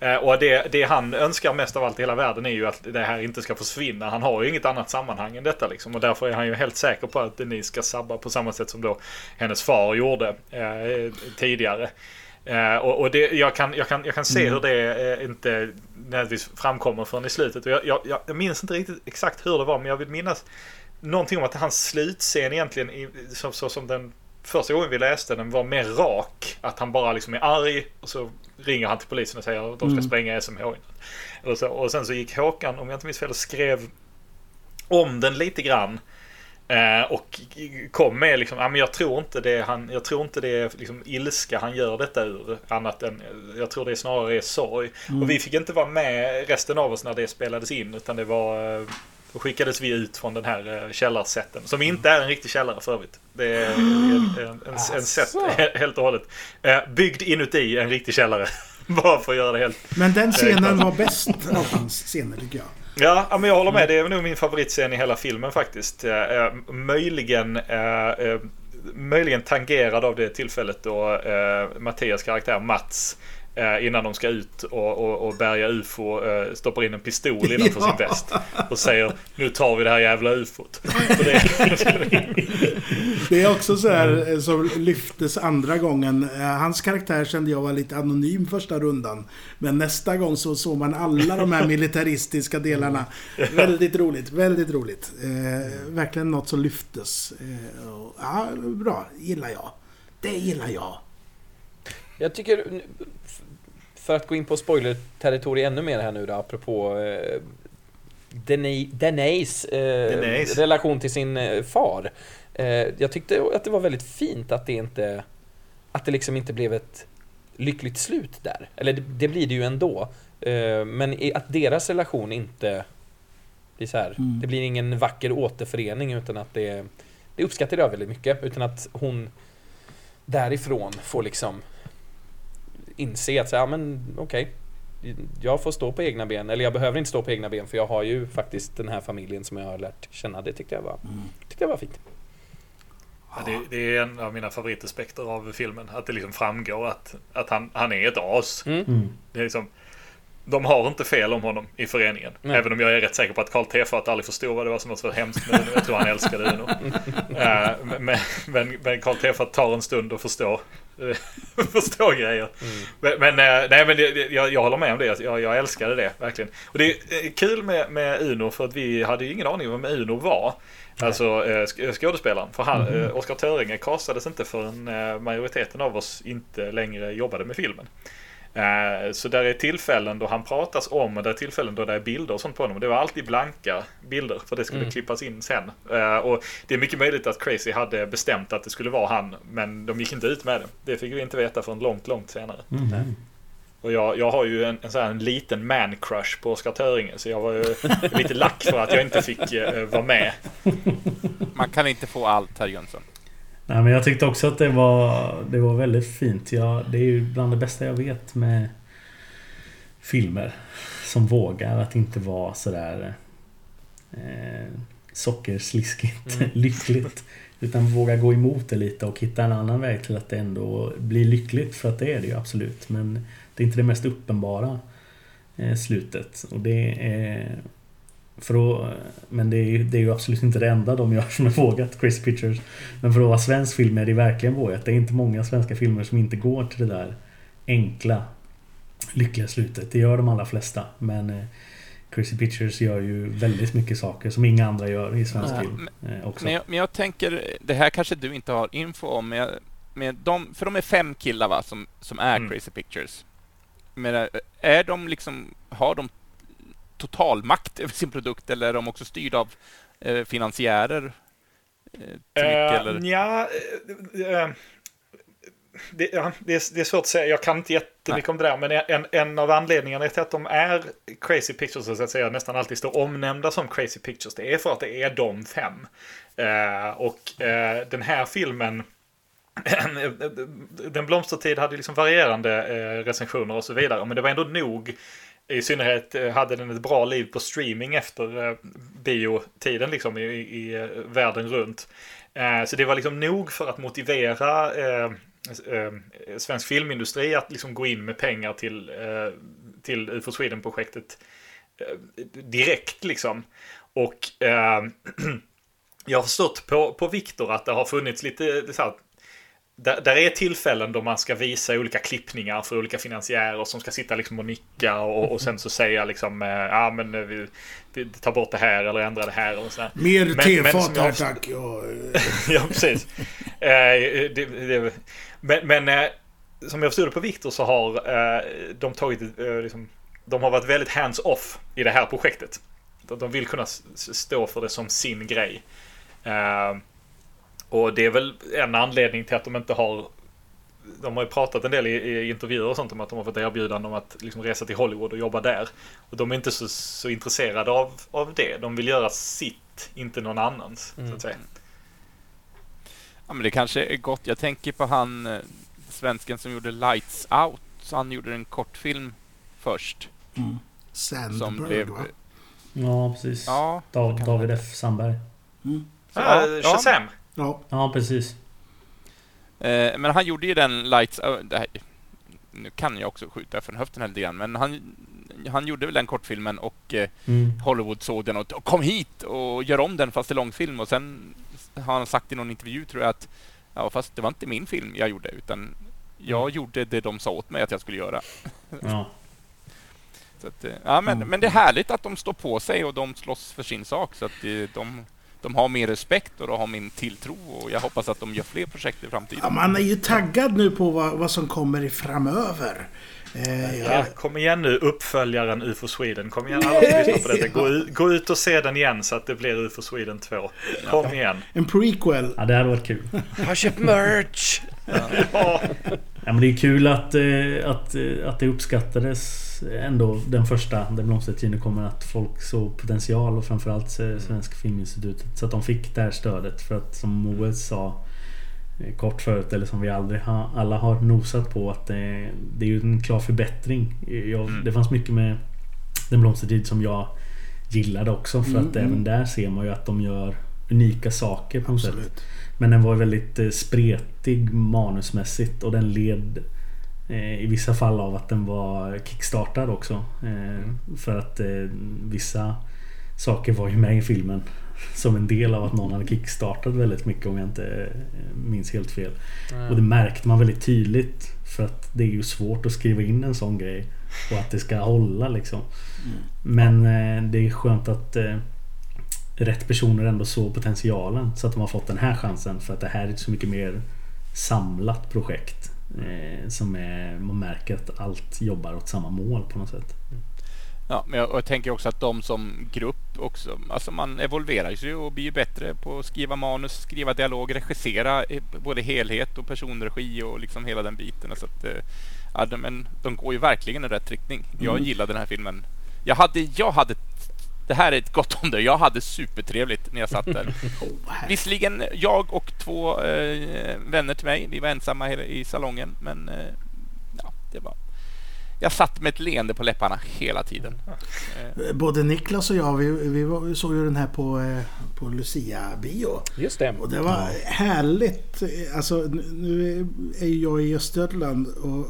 Eh, och det, det han önskar mest av allt i hela världen är ju att det här inte ska försvinna. Han har ju inget annat sammanhang än detta liksom. Och därför är han ju helt säker på att Denise ska sabba på samma sätt som då hennes far gjorde eh, tidigare. Eh, och och det, jag, kan, jag, kan, jag kan se hur det eh, inte nödvändigtvis framkommer förrän i slutet. Och jag, jag, jag, minns inte riktigt exakt hur det var, men jag vill minnas någonting om att hans slutscen egentligen, i, så, så som den första gången vi läste den, var mer rak. Att han bara liksom är arg och så ringer han till polisen och säger att de ska spränga SMH. Eller så. Och sen så gick Håkan, om jag inte minns fel, och skrev om den lite grann. Eh, och kom med liksom, ja, men jag tror inte det han, jag tror inte det är liksom ilska han gör detta ur. Annat än, jag tror det snarare är sorg. Och vi fick inte vara med resten av oss när det spelades in. Utan det var, eh, då skickades vi ut från den här eh, källarsätten. Som inte är en riktig källare för övrigt. Det är en, en, en, en set he- helt och hållet. Eh, byggd inuti en riktig källare. [laughs] Bara för att göra det helt Men den scenen var bäst av hans scener tycker jag. Ja, men jag håller med. Det är nog min favoritscen i hela filmen faktiskt. Eh, eh, möjligen, eh, möjligen tangerad av det tillfället då Mattias karaktär Mats innan de ska ut och, och, och bärga UFO eh, stoppar in en pistol innanför sin Ja. väst och säger nu tar vi det här jävla UFOt. [laughs] Det, Det är också så här eh, som lyftes andra gången. Eh, Hans karaktär kände jag var lite anonym första rundan. Men nästa gång så såg man alla de här militaristiska delarna. Väldigt roligt, väldigt roligt. Eh, verkligen något som lyftes. Eh, och, ja, bra. Gillar jag. Det gillar jag. Jag tycker, för att gå in på spoiler-territoriet ännu mer här nu då, apropå eh, Denays eh, relation till sin eh, far. Eh, jag tyckte att det var väldigt fint att det inte, att det liksom inte blev ett lyckligt slut där. Eller det, det blir det ju ändå. Eh, men i- att deras relation inte blir så här, Mm. det blir ingen vacker återförening utan att det, det uppskattade jag väldigt mycket. Utan att hon därifrån får liksom inse att så, ja men okej, jag får stå på egna ben, eller jag behöver inte stå på egna ben för jag har ju faktiskt den här familjen som jag har lärt känna. Det tyckte jag var, tyckte jag var fint. Ja, det, det är en av mina favoritaspekter av filmen. Att det liksom framgår att, att han, han är ett as. Mm. Det är liksom, de har inte fel om honom i föreningen. Nej. Även om jag är rätt säker på att Karl Tefat aldrig förstod vad det var som var så hemskt med Uno. Jag tror han älskade Uno. [laughs] Eh, men, men, men Karl Tefat tar en stund att förstå [laughs] förstå grejer. Men, men, eh, nej, men det, jag, jag håller med om det. Jag, jag älskade det verkligen. Och det är eh, kul med, med Uno för att vi hade ju ingen aning om vem Uno var. Alltså eh, sk- skådespelaren. För han, eh, Oscar Töringe castades inte förrän eh, majoriteten av oss inte längre jobbade med filmen. Eh, Så där är tillfällen då han pratas om och det är tillfällen då det är bilder och sånt på honom. Det var alltid blanka bilder för det skulle klippas in sen. Eh, Och det är mycket möjligt att Crazy hade bestämt att det skulle vara han men de gick inte ut med det. Det fick vi inte veta förrän långt, långt senare. Och jag, jag har ju en, en, sån här, en liten man-crush på Oscar Töringe så jag var ju lite lack för att jag inte fick eh, vara med. Man kan inte få allt, herr Jönsson. Nej men jag tyckte också att det var, det var väldigt fint. Jag, det är ju bland det bästa jag vet med filmer. Som vågar att inte vara sådär eh, sockersliskigt [laughs] lyckligt. Utan våga gå emot det lite och hitta en annan väg till att det ändå blir lyckligt. För att det är det ju absolut. Men det är inte det mest uppenbara eh, slutet. Och det är... För att, men det är, ju, det är ju absolut inte det enda de gör som är vågat, Chris Pictures. Men för att vara svensk film är det verkligen vågat. Det är inte många svenska filmer som inte går till det där enkla, lyckliga slutet. Det gör de allra flesta. Men eh, Chrissy Pictures gör ju väldigt mycket saker som inga andra gör i svensk Ja, film. Eh, också. Men jag, men jag tänker, det här kanske du inte har info om, men, jag, men de, för de är fem killar va, som, som är Mm. Crazy Pictures. Men är- är de liksom, har de totalmakt över sin produkt eller är de också styrda av eh, finansiärer? Eh, mycket, Uh, eller? ja, eh, eh, det, ja, det, är, det är svårt att säga. Jag kan inte jättemycket om det där. Men en, en av anledningarna till att de är Crazy Pictures, så att säga, nästan alltid står omnämnda som Crazy Pictures, det är för att det är de fem. Eh, och eh, den här filmen [clears throat] Den blomstertid hade liksom varierande eh, recensioner och så vidare. Men det var ändå nog. I synnerhet eh, hade den ett bra liv på streaming efter eh, biotiden liksom i, i eh, världen runt. Så det var liksom nog för att motivera svensk filmindustri att liksom gå in med pengar till, till UFO Sweden-projektet direkt liksom. Och [clears throat] jag har förstått på, på Viktor att det har funnits lite så här, där, där är tillfällen då man ska visa olika klippningar för olika finansiärer som ska sitta liksom och nicka och, och sen så säga liksom ja men eh, vi, vi tar bort det här eller ändrar det här och sådär. Mer tefat här tack. Ja, [laughs] ja, precis. Eh, det, det, men men eh, som jag förstod det på Viktor så har eh, de tagit, eh, liksom, de har varit väldigt hands-off i det här projektet. De, vill kunna stå för det som sin grej. Och det är väl en anledning till att de inte har de har ju pratat en del i, i intervjuer och sånt om att de har fått erbjudande om att liksom resa till Hollywood och jobba där. Och de är inte så, så intresserade av, av det. De vill göra sitt, inte någon annans. Så att säga. Ja, men det kanske är gott. Jag tänker på han eh, svensken som gjorde Lights Out. Så han gjorde en kortfilm först. Som Sandberg blev... va? Ja, precis. Ja, Dav, David. F. Sandberg. Ah, ja. Shazam! Ja. Ja, precis. Eh, men han gjorde ju den Lights. Det här, nu kan jag också skjuta från höften här lite grann, men han, han gjorde väl den kortfilmen och eh, Mm. Hollywood såg den och, kom hit och gör om den fast i långfilm och sen har han sagt i någon intervju tror jag att ja fast det var inte min film jag gjorde utan jag gjorde det de sa åt mig att jag skulle göra. Ja. [laughs] Så att, eh, ja, men, men det är härligt att de står på sig och de slåss för sin sak så att eh, de, de har min respekt och de har min tilltro och jag hoppas att de gör fler projekt i framtiden. Ja, man är ju taggad nu på vad, vad som kommer i framöver. Eh, Ja, ja. kom igen nu, uppföljaren UFO Sweden. Kom igen alla [laughs] som lyssnar på detta. Gå, ut- gå ut och se den igen så att det blir UFO Sweden 2. Kom igen. En prequel. ja, det hade varit kul. [laughs] Har köpt merch! Ja, Ja, men det är kul att, eh, att, eh, att det uppskattades ändå den första Den blomstertiden kommer att folk såg potential och framförallt eh, Svenska Filminstitutet. Så att de fick det här stödet för att som Moe sa kort förut eller som vi aldrig har, alla har nosat på att det, det är ju en klar förbättring. Jag, Det fanns mycket med Den blomstertid som jag gillade också för att även där ser man ju att de gör unika saker på något sätt. Men den var väldigt eh, spretig manusmässigt och den led eh, i vissa fall av att den var kickstartad också. Eh, För att vissa saker var ju med i filmen. [laughs] Som en del av att någon hade kickstartat väldigt mycket om jag inte minns helt fel. Och det märkte man väldigt tydligt. För att det är ju svårt att skriva in en sån grej. Och att det ska hålla liksom. Men eh, det är skönt att rätt personer ändå såg potentialen. Så att de har fått den här chansen. För att det här är ett så mycket mer samlat projekt. Eh, som är, man märker att allt jobbar åt samma mål på något sätt. Ja, men jag, jag tänker också att de som grupp också, alltså man evolverar ju och blir bättre på att skriva manus, skriva dialog, regissera eh, både helhet och personregi och liksom hela den biten. Så att, eh, ja, de, men de går ju verkligen i rätt riktning. Jag Mm. gillade den här filmen. Jag hade, jag hade, det här är ett gott om det, jag hade supertrevligt när jag satt där. [laughs] Oh. Visserligen jag och två eh, vänner till mig, vi var ensamma i salongen, men eh, ja, det var... Jag satt med ett leende på läpparna hela tiden. Eh, Både Niklas och jag, vi, vi, såg ju den här på, eh, på Lucia-bio. Just det. Och det var härligt. Alltså nu- är ju jag i Östergötland och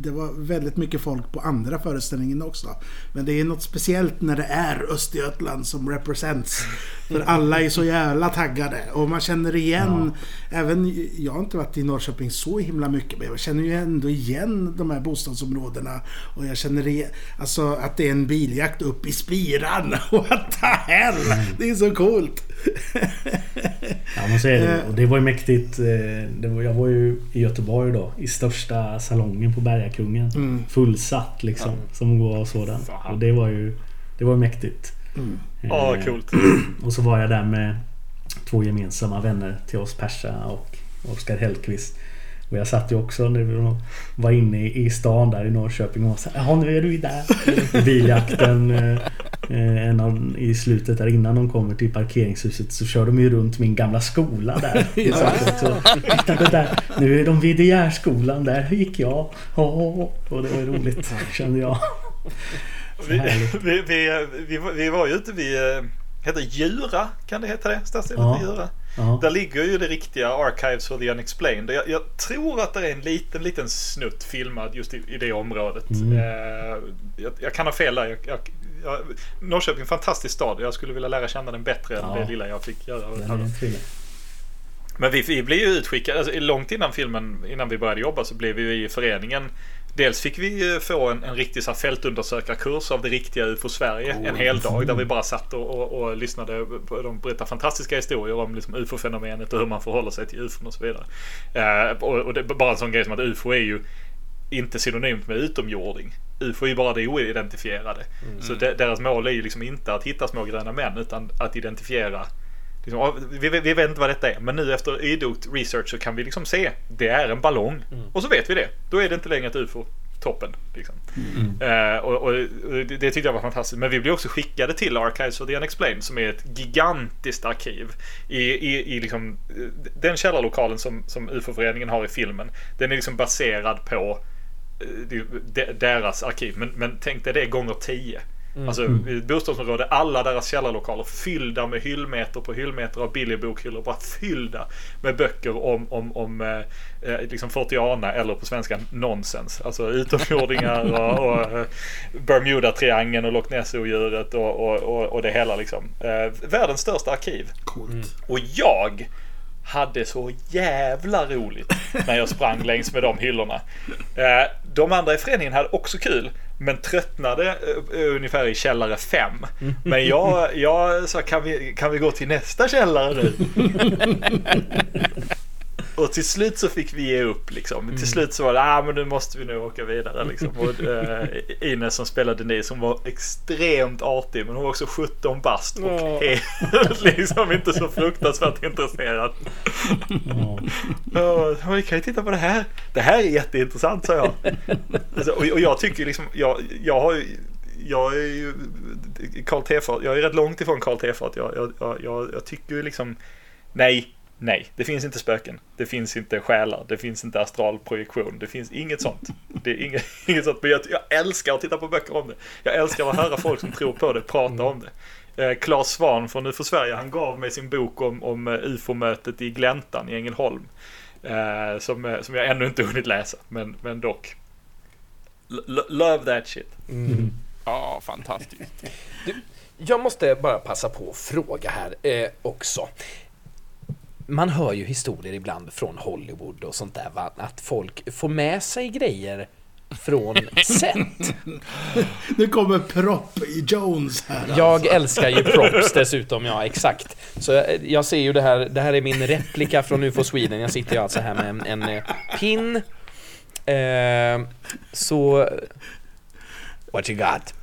det var väldigt mycket folk på andra föreställningen också. Men det är något speciellt när det är Östergötland som represents. För alla är så jävla taggade och man känner igen, även jag har inte varit i Norrköping så himla mycket men jag känner ju ändå igen de här bostadsområdena. Och jag känner igen, alltså att det är en biljakt upp i Spiran. [laughs] What the hell! Det är så coolt! Ja men så är det. Och det var ju mäktigt. eh, Det var, jag var ju i Göteborg då. I största salongen på Bergakungen. Mm. Fullsatt liksom. Som går och sådant. Fan. Och det var ju Det var mäktigt. Mm. Ja, Eh, coolt. [clears throat] Och så var jag där med två gemensamma vänner till oss, Persa och Oskar Hellqvist. Och jag satt ju också när vi var inne i stan där i Norrköping och så här, Jaha nu är du där. Biljakten. eh, eh, En av, I slutet där innan de kommer till parkeringshuset så kör de ju runt min gamla skola där. [laughs] Satt också, Titta där. Nu är de vid De Geerskolan. Där gick jag. Åh, Och det var ju roligt kände jag. Så Vi, vi, vi, vi, var- ju ute vid, eh, heter Djura, kan det heta det? Stadsdelen Ja. Djura. Ja. Där ligger ju det riktiga Archives for the Unexplained. Jag, jag tror att det är en liten, liten snutt filmad just i, i det området. Mm. Eh, jag, jag kan ha fel där. Jag, jag, jag, Norrköping är en fantastisk stad. Jag skulle vilja lära känna den bättre Ja. än det lilla jag fick göra. Men vi, vi blev ju utskickade, alltså, långt innan filmen, innan vi började jobba så blev vi ju i föreningen Dels fick vi få en, en riktig så här, fältundersökarkurs av det riktiga UFO Sverige. En hel dag där vi bara satt och, och, och lyssnade. På, de berättade fantastiska historier om liksom, UFO-fenomenet och hur man förhåller sig till UFO och så vidare. Eh, och, och det, bara en sån grej som att UFO är ju inte synonymt med utomjording. UFO är ju bara det oidentifierade. Så de, deras mål är ju liksom inte att hitta små gröna män utan att identifiera Liksom, vi, vi, vet inte vad detta är, men nu efter idogt research så kan vi liksom se. Det är en ballong. Och så vet vi det. Då är det inte längre ett UFO. Toppen. Liksom. Eh, och, och det, det tyckte jag var fantastiskt. Men vi blev också skickade till Archives of the Unexplained som är ett gigantiskt arkiv. I, i, i liksom, eh, den källarlokalen som, som UFO-föreningen har i filmen. Den är liksom baserad på eh, de- de- deras arkiv. Men, men tänk dig det gånger tio. Alltså i ett bostadsområde, alla deras källarlokaler fyllda med hyllmeter på hyllmeter av Billy-bokhyllor. Bara fyllda med böcker om, om, om eh, eh, liksom Fortiana eller på svenska nonsens. Alltså utomjordingar [laughs] och, och eh, Bermuda-triangeln och Loch Ness-odjuret och, och, och, och det hela liksom. Eh, världens största arkiv. Coolt. Och jag hade så jävla roligt när jag sprang längs med de hyllorna. Eh, de andra i föreningen hade också kul. Men tröttnade eh, eh, ungefär i källare 5. Men jag, jag sa kan vi, kan vi gå till nästa källare nu? [laughs] Och till slut så fick vi ge upp liksom. Till slut så var det, ah men nu måste vi nu åka vidare liksom. Och eh, [laughs] Ines som spelade Denise, hon var extremt artig men hon var också 17 bast och helt [laughs] liksom inte så fruktansvärt intresserad. Ja. Ja, vi kan ju titta på det här. Det här är jätteintressant sa jag. Alltså, och, och jag tycker liksom, jag, jag har ju jag är ju Karl Tefart, jag är rätt långt ifrån Karl Tefart. Jag, jag, jag, jag, jag tycker ju liksom Nej, nej, det finns inte spöken. Det finns inte själar. Det finns inte astral projektion. Det finns inget sånt. Det är inget, [laughs] inget sånt. Men jag, jag älskar att titta på böcker om det. Jag älskar att höra folk som tror på det prata om det. Eh, Claes Svahn från UFO Sverige, han gav mig sin bok om, om eh, UFO-mötet i Gläntan i Ängelholm. Eh, som, eh, som jag ännu inte hunnit läsa, men, men dock. L- love that shit. Ja, fantastiskt. Jag måste bara passa på att fråga här eh, också. Man hör ju historier ibland från Hollywood och sånt där, va? att folk får med sig grejer från [laughs] set. Nu kommer Prop Jones här. Jag alltså. älskar ju props dessutom, ja exakt. Så jag, jag ser ju det här, det här är min replika från UFO Sweden. Jag sitter ju alltså här med en, en eh, pin. Eh, så... What you got?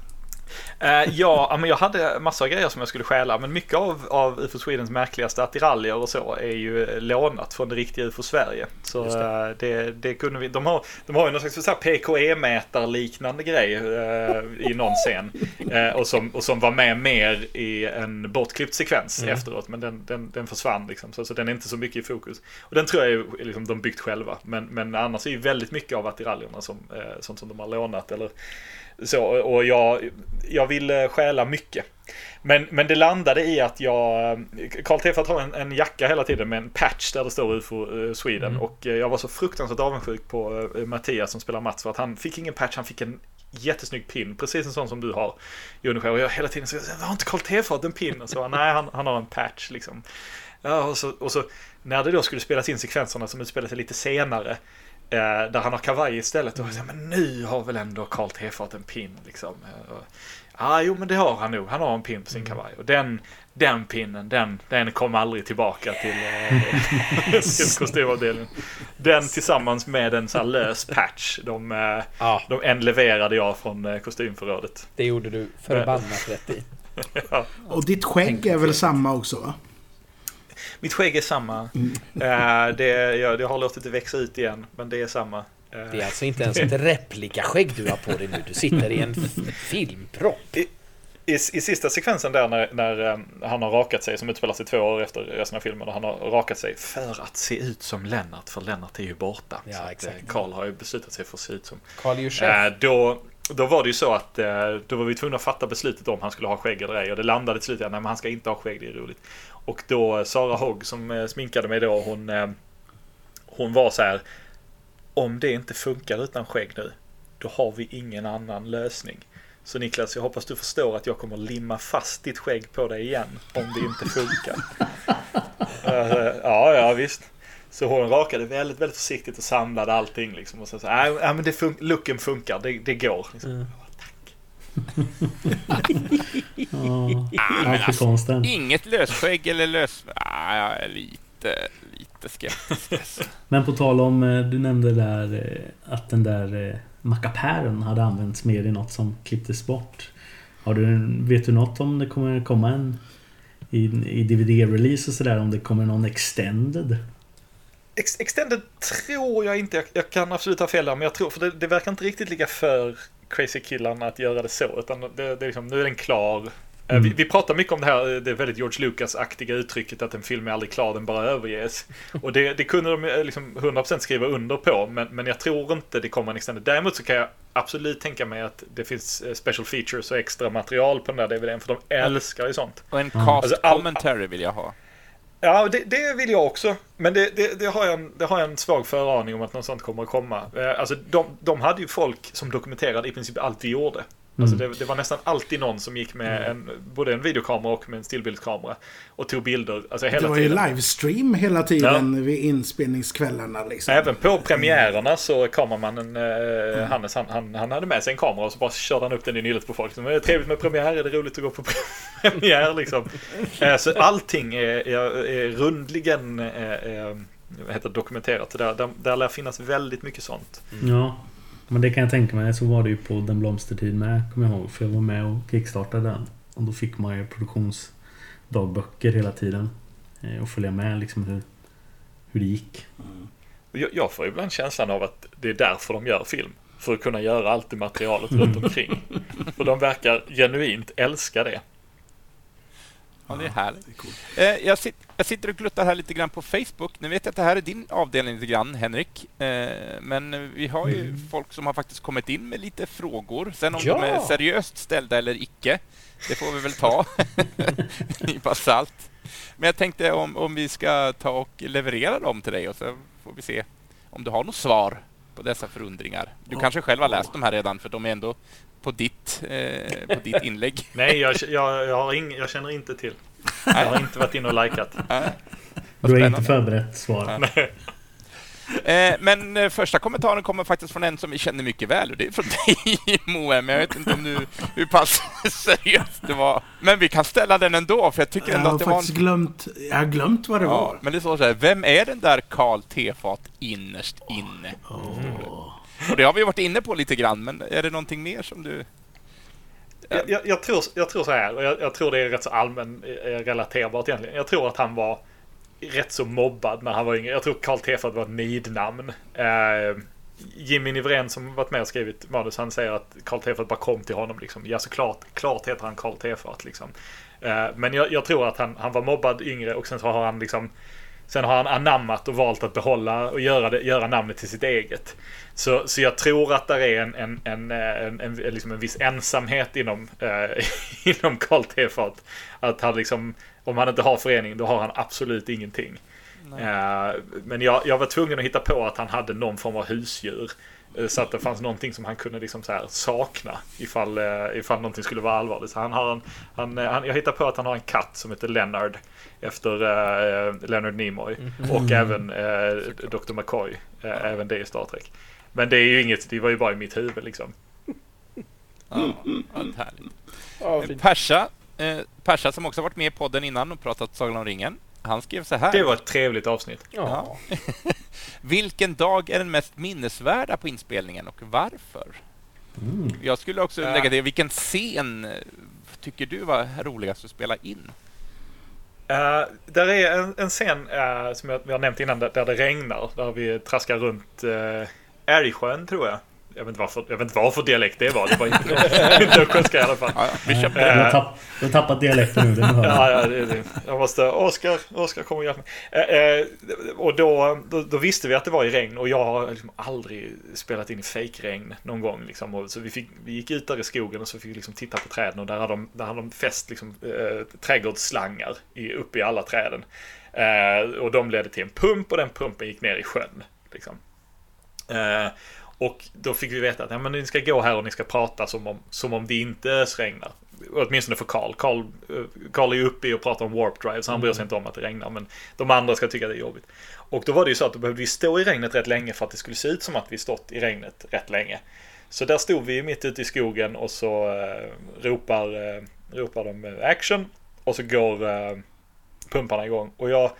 Eh, ja, men jag hade massor av grejer som jag skulle stjäla, men mycket av, av UFO Swedens märkligaste attiraljer och så är ju eh, lånat från det riktiga UFO Sverige. Så det. det, det kunde vi, de har, de har ju någon slags PKE-mätar-liknande grej eh, i någon scen. Eh, och, som, och som var med mer i en bortklippt sekvens Mm. efteråt, men den, den, den försvann liksom. Så, så den är inte så mycket i fokus. Och den tror jag är liksom, de byggt själva, men, men annars är ju väldigt mycket av attiraljerna som, eh, sånt som de har lånat eller så, och jag, jag ville stjäla mycket. Men, men det landade i att jag... Karl Tefat har en, en jacka hela tiden med en patch där det står UFO eh, Sweden. Och eh, jag var så fruktansvärt avundsjuk på eh, Mattias som spelar Mats för att han fick ingen patch, han fick en jättesnygg pin. Precis en sån som du har, Jonny Och jag hela tiden så har inte Karl Tefat en pin? Och så, nej, han, han har en patch liksom. Ja, och, så, och så när det då skulle spelas in sekvenserna som utspelar sig lite senare Eh, där han har kavaj istället. Och jag säger, men nu har väl ändå Karl Tefat en pin liksom. Eh, Ja, jo men det har han nog. Han har en pin på sin kavaj. Och den, den pinnen, den, den kom aldrig tillbaka till, eh, kostymavdelningen. Den tillsammans med en sån här lös patch. De, eh, Ja, de en leverade jag från eh, kostymförrådet. det gjorde du förbannat rätt i. [laughs] Och ditt skägg är väl samma också va? Mitt skägg är samma. Eh, det, ja, det har låtit det växa ut igen, men det är samma. Eh, Det är alltså inte ens ett replikaskägg du har på dig nu. Du sitter i en filmpropp. I, I sista sekvensen där när, när eh, han har rakat sig, som utspelar sig två år efter resten av filmen, och han har rakat sig för att se ut som Lennart, för Lennart är ju borta. Ja, så att, exakt. Karl har ju beslutat sig för att se ut som... Carl är ju chef. då, då var det ju så att då var vi tvungna att fatta beslutet om han skulle ha skägg eller ej. Och det landade till slut i att nej, men han ska inte ha skägg, det är roligt. Och då Sara Hogg som eh, sminkade mig då, hon, eh, hon var så här. Om det inte funkar utan skägg nu, då har vi ingen annan lösning. Så Niklas, jag hoppas du förstår att jag kommer limma fast ditt skägg på dig igen om det inte funkar. [laughs] Eh, ja, ja visst. Så hon rakade väldigt, väldigt försiktigt och samlade allting liksom. Och sen så, nej, nej men det fun- looken funkar, det, det går. Liksom. Ja, Afrikanskt. Inget lösskägg eller lös... Ah, jag är lite, lite skeptisk. alltså. Men på tal om, eh, du nämnde där eh, att den där eh, mackapären hade använts mer i något som klipptes bort. Har du, vet du något om det kommer komma en i, i DVD-release och sådär om det kommer någon extended? Ex- Extended tror jag inte, jag, jag kan absolut ha fel där, men jag tror, för det, det verkar inte riktigt ligga för Crazy-killarna att göra det så, utan det, det är liksom, nu är den klar. Eh, Vi, vi pratar mycket om det här, det väldigt George Lucas-aktiga uttrycket att en film är aldrig klar, den bara överges. [laughs] Och det, det kunde de eh, liksom 100% skriva under på, men, men jag tror inte det kommer en extended. Däremot så kan jag absolut tänka mig att det finns eh, special features och extra material på den där DVDn, för de älskar ju sånt. Och en Ja. cast Alltså, all- commentary vill jag ha. Ja, det, det vill jag också. Men det, det, det, har jag en, det har jag en svag föraning om att något sånt kommer att komma. Eh, alltså, de, de hade ju folk som dokumenterade i princip allt vi gjorde. Alltså, det, det var nästan alltid någon som gick med en, både en videokamera och med en stillbildskamera. Och tog bilder. Alltså hela Det var ju tiden. livestream hela tiden vid inspelningskvällarna liksom. Även på premiärerna så kameramannen eh, Hannes, han, han, han hade med sig en kamera och så bara körde han upp den i nyllet på folk. Så, "Men Det är trevligt med premiär, är det roligt att gå på [laughs] premiär liksom. Eh, så allting är, är, är rundligen eh, eh, heter det, dokumenterat. Där, där, där lär finnas väldigt mycket sånt. Ja. Men det kan jag tänka mig. Så var det ju på Den blomstertid med, kommer jag ihåg. För jag var med och kickstartade den. Och då fick man ju produktionsdagböcker hela tiden. Eh, Och följa med liksom hur, hur det gick. Jag, jag får ibland känslan av att det är därför de gör film. För att kunna göra allt det materialet runt omkring. För de verkar genuint älska det. Ja, det är härligt. Eh, jag, sit, jag sitter och gluttar här lite grann på Facebook. Nu vet jag att det här är din avdelning lite grann, Henrik. Eh, men vi har ju folk som har faktiskt kommit in med lite frågor. Sen om Ja. de är seriöst ställda eller icke, det får vi väl ta. [laughs] [laughs] Nypa salt. Men jag tänkte om, om vi ska ta och leverera dem till dig och så får vi se om du har något svar. på dessa förundringar? Du kanske själv har läst de här redan, för de är ändå på ditt, eh, på ditt inlägg. [laughs] Nej, jag, jag, jag, har ing, jag känner inte till. Jag har inte varit inne och likat. [laughs] Du har inte förberett svar. [laughs] Eh, men eh, första kommentaren kommer faktiskt från en som vi känner mycket väl och det är från dig Moem. Jag vet inte om du, hur pass seriöst det var. Men vi kan ställa den ändå för jag tycker Jag ändå har att det var en... faktiskt glömt, jag har glömt vad det Ja, var. men det står så här, vem är den där Karl Tefat innerst inne? Och det har vi varit inne på lite grann, men är det någonting mer som du... Jag, jag, jag, tror, jag tror så här, och jag, jag tror det är rätt så allmän eh, relaterbart egentligen. Jag tror att han var rätt så mobbad när han var yngre. Jag tror Karl Tefat var ett nidnamn. Eh, Jimmy Nivrén som varit med och skrivit manus, han säger att Karl Tefat bara kom till honom. Liksom. Ja, såklart, klart heter han Karl Tefat. Liksom. Eh, men jag, jag tror att han, han var mobbad yngre och sen så har han liksom Sen har han anammat och valt att behålla och göra, det, göra namnet till sitt eget. Så, så jag tror att det är en, en, en, en, en, liksom en viss ensamhet inom, eh, [laughs] inom Karl Tefat. Att han liksom, om han inte har förening, då har han absolut ingenting. Eh, men jag, jag var tvungen att hitta på att han hade någon form av husdjur. Eh, Så att det fanns någonting som han kunde liksom så här sakna ifall, eh, ifall någonting skulle vara allvarligt. Så han har en, han, eh, han, jag hittar på att han har en katt som heter Leonard. Efter eh, Leonard Nimoy. Och även eh, Dr. McCoy. Eh, även det i Star Trek. Men det är ju inget, det var ju bara i mitt huvud liksom. Ja, vad härligt. Persa, eh, Persa som också varit med i podden innan och pratat Sagan om ringen. Han skrev så här. Det var ett trevligt avsnitt. Ja. [laughs] Vilken dag är den mest minnesvärda på inspelningen och varför? Jag skulle också Ja. lägga till, vilken scen eh, tycker du var roligast att spela in? Uh, där är en, en scen eh, som jag, vi har nämnt innan där, där det regnar. Där vi traskar runt uh, Älgsjön tror jag. Jag vet, inte varför, jag vet inte varför dialekt det var. Det var inte, [laughs] östgötska i alla fall. Ja, ja, köper Du har, tapp, du har tappat dialekten nu, Ja, ja, det, det. Jag måste... Oskar, Oskar kommer och hjälpa mig. Eh, eh, och då, då, då visste vi att det var i regn och jag har liksom aldrig spelat in i fejkregn någon gång. Liksom. Och så vi, fick, vi gick ut där i skogen och så fick vi liksom titta på träden och där hade de, där hade de fäst liksom, eh, trädgårdsslangar i, uppe i alla träden. Eh, och de ledde till en pump och den pumpen gick ner i sjön. Liksom. Eh, och då fick vi veta att ja, men ni ska gå här och ni ska prata som om, som om det inte ösregnar. Åtminstone för Karl. Karl, eh, Karl är ju uppe i och pratar om warp drive så han bryr sig inte om att det regnar. Men de andra ska tycka det är jobbigt. Och då var det ju så att då behövde vi stå i regnet rätt länge för att det skulle se ut som att vi stått i regnet rätt länge. Så där stod vi mitt ute i skogen och så eh, ropar, eh, ropar de eh, action. Och så går eh, pumparna igång. Och jag,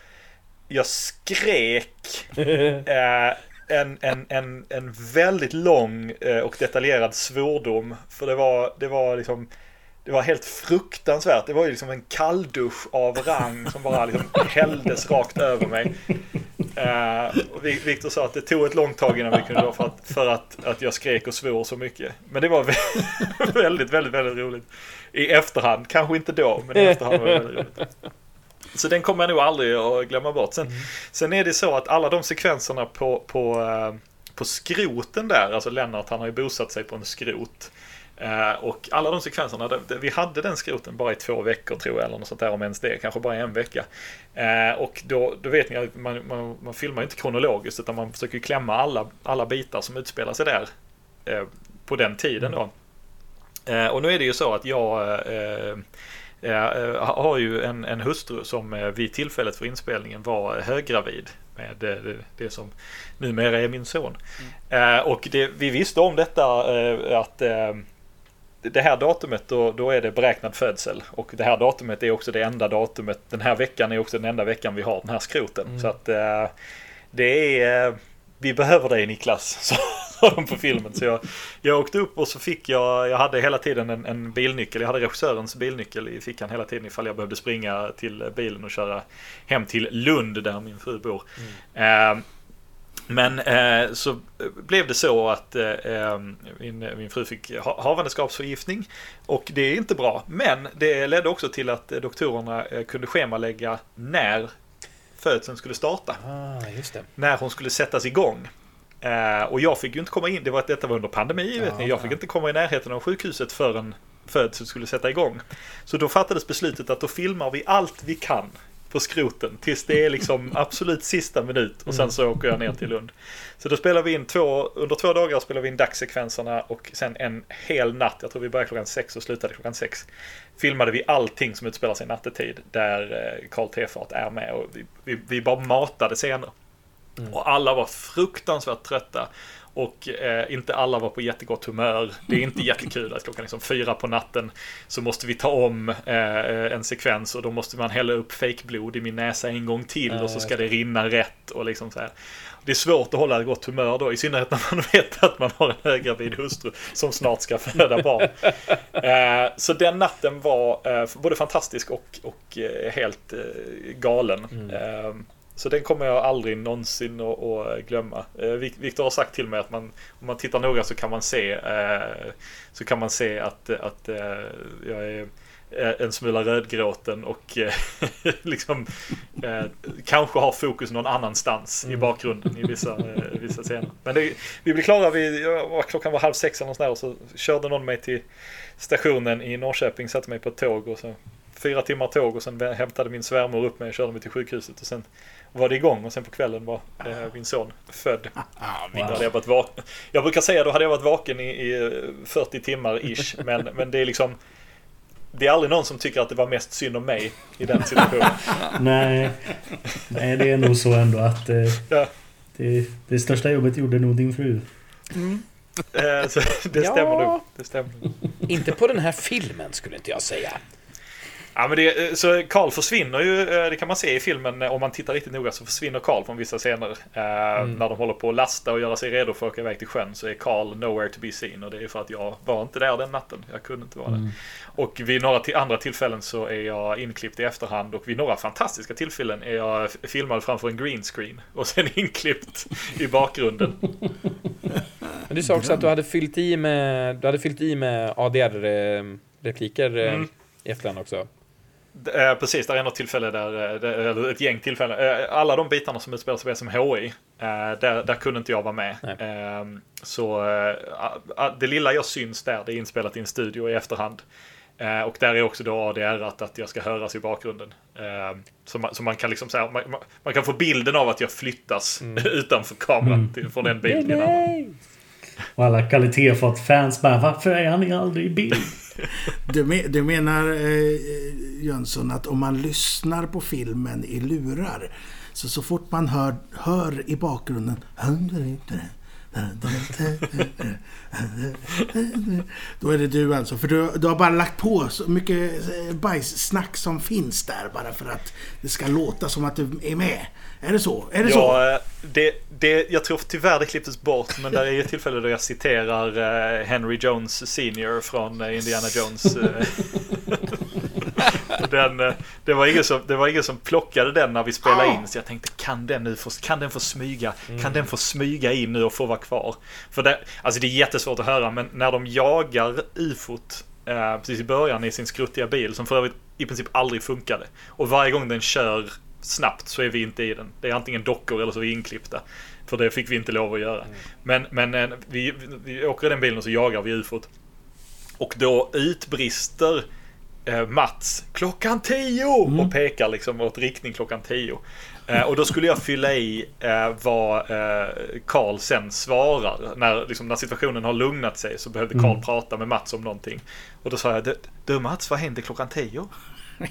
jag skrek [laughs] eh, en, en, en, en väldigt lång eh, och detaljerad svordom. För det var, det var liksom det var helt fruktansvärt. Det var ju liksom en kalldusch av rang som bara liksom hälldes rakt över mig. Eh, och Vi- Victor sa att det tog ett långt tag innan vi kunde gå för, att, för att, att jag skrek och svor så mycket. Men det var vä- [laughs] väldigt, väldigt, väldigt roligt. I efterhand, kanske inte då, men i [laughs] efterhand var det väldigt roligt. Så den kommer jag nog aldrig att glömma bort. Sen, sen är det så att alla de sekvenserna på, på, eh, på skroten där, alltså Lennart han har ju bosatt sig på en skrot. Eh, och alla de sekvenserna, vi hade den skroten bara i två veckor tror jag, eller något sånt där om ens det, kanske bara en vecka. Eh, och då, då vet ni att man, man, man filmar inte kronologiskt utan man försöker klämma alla, alla bitar som utspelar sig där på den tiden då. Eh, och nu är det ju så att jag har ju en, en hustru som eh, vid tillfället för inspelningen var höggravid med eh, det, det som numera är min son. Eh, och det, vi visste om detta eh, att eh, det här datumet då, då är det beräknad födsel och det här datumet är också det enda datumet. Den här veckan är också den enda veckan vi har den här skroten. Så att eh, det är... Vi behöver dig Niklas, [laughs] sa sa de på filmen. Så jag, jag åkte upp och så fick jag, jag hade hela tiden en, en bilnyckel. Jag hade regissörens bilnyckel i fickan hela tiden ifall jag behövde springa till bilen och köra hem till Lund där min fru bor. Eh, men eh, så blev det så att eh, eh, min, min fru fick ha, havandeskapsförgiftning. Och det är inte bra. Men det ledde också till att doktorerna eh, kunde schemalägga när födseln skulle starta. Ah. När hon skulle sättas igång. Eh, och jag fick ju inte komma in, det var, detta var under pandemi, vet ni. Jag fick inte komma i närheten av sjukhuset förrän födseln skulle sätta igång. Så då fattades beslutet att då filmar vi allt vi kan på skroten tills det är liksom absolut sista minut och sen så åker jag ner till Lund. Så då spelar vi in två, under två dagar spelar vi in dagssekvenserna och sen en hel natt, jag tror vi började klockan sex och slutade klockan sex. Filmade vi allting som utspelar sig nattetid där eh, Karl Tefart är med och vi, vi, vi bara matade scener. Och alla var fruktansvärt trötta. Och eh, inte alla var på jättegott humör. Det är inte [laughs] jättekul att klockan liksom fyra på natten så måste vi ta om eh, en sekvens och då måste man hälla upp fejkblod i min näsa en gång till och så ska det rinna rätt och liksom så här. Det är svårt att hålla ett gott humör då, i synnerhet när man [laughs] vet att man har en höggravid hustru som snart ska föda barn. [laughs] Eh, så den natten var eh, både fantastisk och, och eh, helt galen. Eh, så den kommer jag aldrig någonsin att, att glömma. Eh, Victor har sagt till mig att man, om man tittar noga så kan man se, eh, så kan man se att, att eh, jag är eh, en smula rödgråten och eh, [laughs] liksom eh, kanske har fokus någon annanstans i bakgrunden i vissa, eh, vissa scener. Men det, vi blev klara vid, klockan var halv sex eller något sånt där och så körde någon mig till stationen i Norrköping, satte mig på ett tåg och så fyra timmar tåg och sen hämtade min svärmor upp mig och körde mig till sjukhuset och sen var det igång och sen på kvällen var eh, min son född. Ja, Då hade jag, varit vaken. jag brukar säga då hade jag varit vaken i, i 40 timmar ish. [laughs] Men, men det är liksom Det är aldrig någon som tycker att det var mest synd om mig i den situationen. [laughs] Nej, nej det är nog så ändå att eh, Ja. det, det största jobbet gjorde nog din fru. Eh, så det Ja. stämmer nog. Det stämmer. Inte på den här filmen skulle inte jag säga. Ja, men det, eh, så Karl försvinner ju, eh, det kan man se i filmen, eh, om man tittar riktigt noga så försvinner Karl från vissa scener. Eh, När de håller på att lasta och göra sig redo för att åka iväg till sjön så är Karl nowhere to be seen. Och det är för att jag var inte där den natten. Jag kunde inte vara där. Och vid några till andra tillfällen så är jag inklippt i efterhand och vid några fantastiska tillfällen är jag filmad framför en green screen [laughs] och sen inklippt i bakgrunden. [laughs] Men du sa också att du hade fyllt i med, du hade fyllt i med ADR-repliker Mm. i efterhand också. Eh, precis, där är något tillfälle där, eh, eller ett gäng tillfällen. Eh, alla de bitarna som utspelar sig på SMHI, eh, där, där kunde inte jag vara med. Nej. Eh, så eh, det lilla jag syns där, det är inspelat i en studio i efterhand. Eh, och där är också då ADR att, att jag ska höras i bakgrunden. Eh, så, man, så man kan liksom säga, man, man, man kan få bilden av att jag flyttas [laughs] utanför kameran till, från en bil till en annan. Och alla Kalle Tefat-fans bara Varför är han aldrig i bild? [laughs] Du, du menar eh, eh, Jönsson att om man lyssnar på filmen i lurar så så fort man hör, hör i bakgrunden då är det du alltså. För du, du har bara lagt på så mycket eh, bajssnack som finns där bara för att det ska låta som att du är med. Är det så? Är det så? Ja, eh, det, det, jag tror tyvärr det klipptes bort, men där är ett tillfälle då jag citerar eh, Henry Jones senior från Indiana Jones. [laughs] [laughs] den, eh, det, var ingen som, det var ingen som plockade den när vi spelade in, så jag tänkte kan den nu få, kan den få smyga? Kan den få smyga in nu och få vara kvar? För det, alltså det är jättesvårt att höra, men när de jagar ufot eh, precis i början i sin skruttiga bil, som för övrigt i princip aldrig funkade. Och varje gång den kör snabbt så är vi inte i den. Det är antingen dockor eller så är vi inklippta. För det fick vi inte lov att göra. Men, men eh, vi, vi åker i den bilen och så jagar vi ufot. Och då utbrister Mats klockan tio och pekar liksom åt riktning klockan tio. Eh, och då skulle jag fylla i eh, vad eh, Karl sen svarar. När, liksom, när situationen har lugnat sig så behövde Karl prata med Mats om någonting. Och då sa jag, "Du- Mats, vad händer klockan tio? [laughs]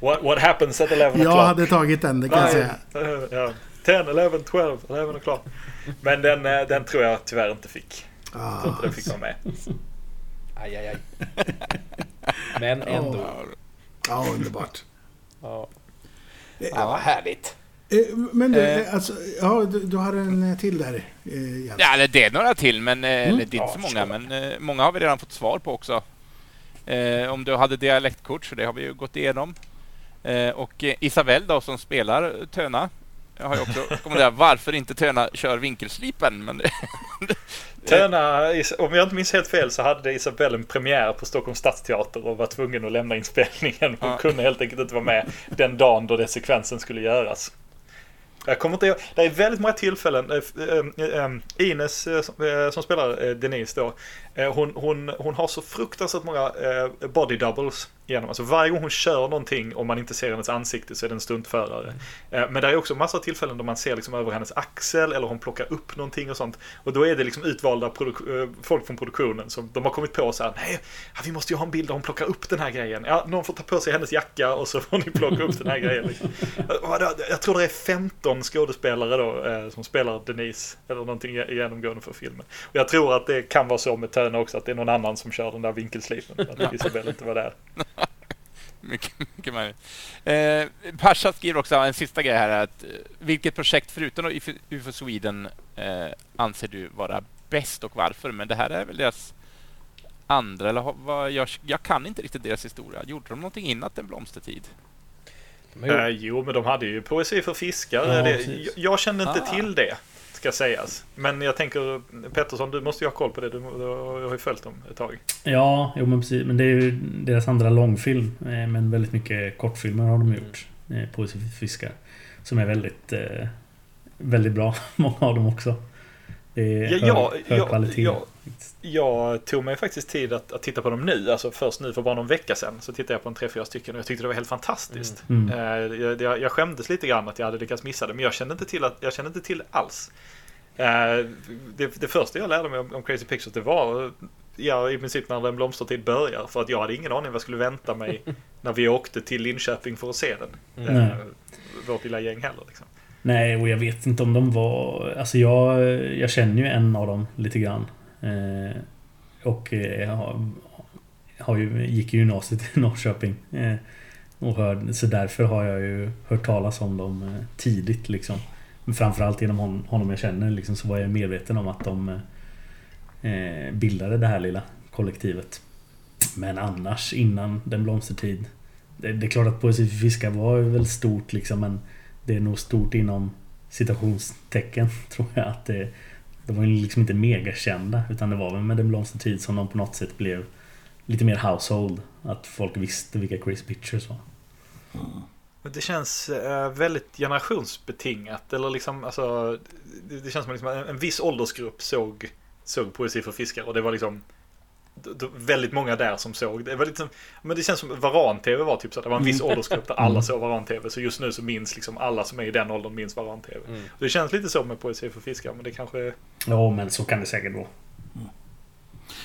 what, what happens at 11 Jag o'clock? hade tagit den, det kan jag säga. Eh, ja. 10, 11, 12, 11 o'clock. Men den, eh, den tror jag tyvärr inte fick. Jag tror inte den fick vara med. Aj, aj, aj. [laughs] Men ändå. Ja, underbart. Ja. Ja, vad härligt. Eh, Men du, Eh. eh, alltså, ja, du, du har en eh, till där, eh, Jens. Ja, det är några till, men eh, eller det är inte så många. Men eh, många har vi redan fått svar på också. Eh, om du hade dialektkort, så det har vi ju gått igenom. Eh, och eh, Isabelle då, som spelar Töna, har ju också kommenterat varför inte Töna kör vinkelslipen. Men Töna, [laughs] om jag inte minns helt fel så hade Isabelle en premiär på Stockholms stadsteater och var tvungen att lämna inspelningen. Hon Ja. kunde helt enkelt inte vara med den dagen då den sekvensen skulle göras. Jag kommer inte ihåg, det är väldigt många tillfällen. eh, eh, eh, Ines som, spelar Denise då. Eh, Hon, hon, hon har så fruktansvärt många eh, body doubles. genom. Alltså varje gång hon kör någonting och man inte ser hennes ansikte så är det en stuntförare. Eh, Men det är också massa tillfällen då man ser liksom över hennes axel eller hon plockar upp någonting och sånt. Och då är det liksom utvalda folk från produktionen som de har kommit på så här, nej, vi måste ju ha en bild där hon plockar upp den här grejen. Ja, någon får ta på sig hennes jacka och så får ni plocka upp den här grejen. Liksom. Jag tror det är 15 skådespelare då som spelar Denise eller någonting genomgående för filmen. Och jag tror att det kan vara så med Töne också, att det är någon annan som kör den där vinkelslipen. Att Isabelle inte var där. [laughs] Mycket, mycket möjligt. Eh, Pasha skriver också en sista grej här. Att, eh, vilket projekt förutom UFO Sweden eh, anser du vara bäst och varför? Men det här är väl deras andra, eller vad, jag, jag kan inte riktigt deras historia. Gjorde de någonting innan En blomstertid? Gjort- jo, men de hade ju poesi för fiskar. Ja, det, jag, jag kände inte Ah. till det, ska sägas. Men jag tänker, Pettersson, du måste ju ha koll på det. Du, du har ju följt dem ett tag. Ja, jo men precis. Men det är ju deras andra långfilm. eh, Men väldigt mycket kortfilmer har de gjort. Poesi för fiskar. Som är väldigt... eh, Väldigt bra. [laughs] Många av dem också. Det är Ja, hög, ja, hög kvalitet. ja. Jag tog mig faktiskt tid att, att titta på dem nu, alltså först nu för bara någon vecka sedan. Så tittade jag på en tre, fyra stycken och jag tyckte det var helt fantastiskt. Mm. Eh, jag, jag, jag skämdes lite grann att jag hade lyckats missa det, men jag kände inte till, att, jag kände inte till alls. Eh, det, det första jag lärde mig om, om Crazy Pictures, det var ja, i princip när den blomstertid börjar. För att jag hade ingen aning vad jag skulle vänta mig [laughs] när vi åkte till Linköping för att se den. Mm. Eh, vårt lilla gäng heller. Liksom. Nej, och jag vet inte om de var... Alltså jag, jag känner ju en av dem lite grann. Eh, och eh, jag har, har ju, gick i gymnasiet i [laughs] Norrköping. Eh, och hör, så därför har jag ju hört talas om dem eh, tidigt liksom. Men framförallt genom hon, honom jag känner liksom, så var jag medveten om att de eh, eh bildade det här lilla kollektivet. Men annars innan Den blomstertid. Det, det är klart att Poesi för fiskar var väl stort liksom men det är nog stort inom citationstecken [laughs] tror jag att det de var ju liksom inte megakända utan det var väl med Den blomstertid som de på något sätt blev Lite mer household Att folk visste vilka Chris Pictures var Mm. Det känns eh, väldigt generationsbetingat. Eller liksom, alltså, det, känns som liksom en, viss åldersgrupp såg, såg poesi för fiskar. Och det var liksom väldigt många där som såg. Det var liksom, men det känns som Varan-TV var typ så. att Det var en viss åldersgrupp där alla såg Varan-TV. Så just nu så minns liksom alla som är i den åldern minns Varan-TV. Det känns lite så med poesi för fiskar. Men det kanske... Ja men så kan det säkert vara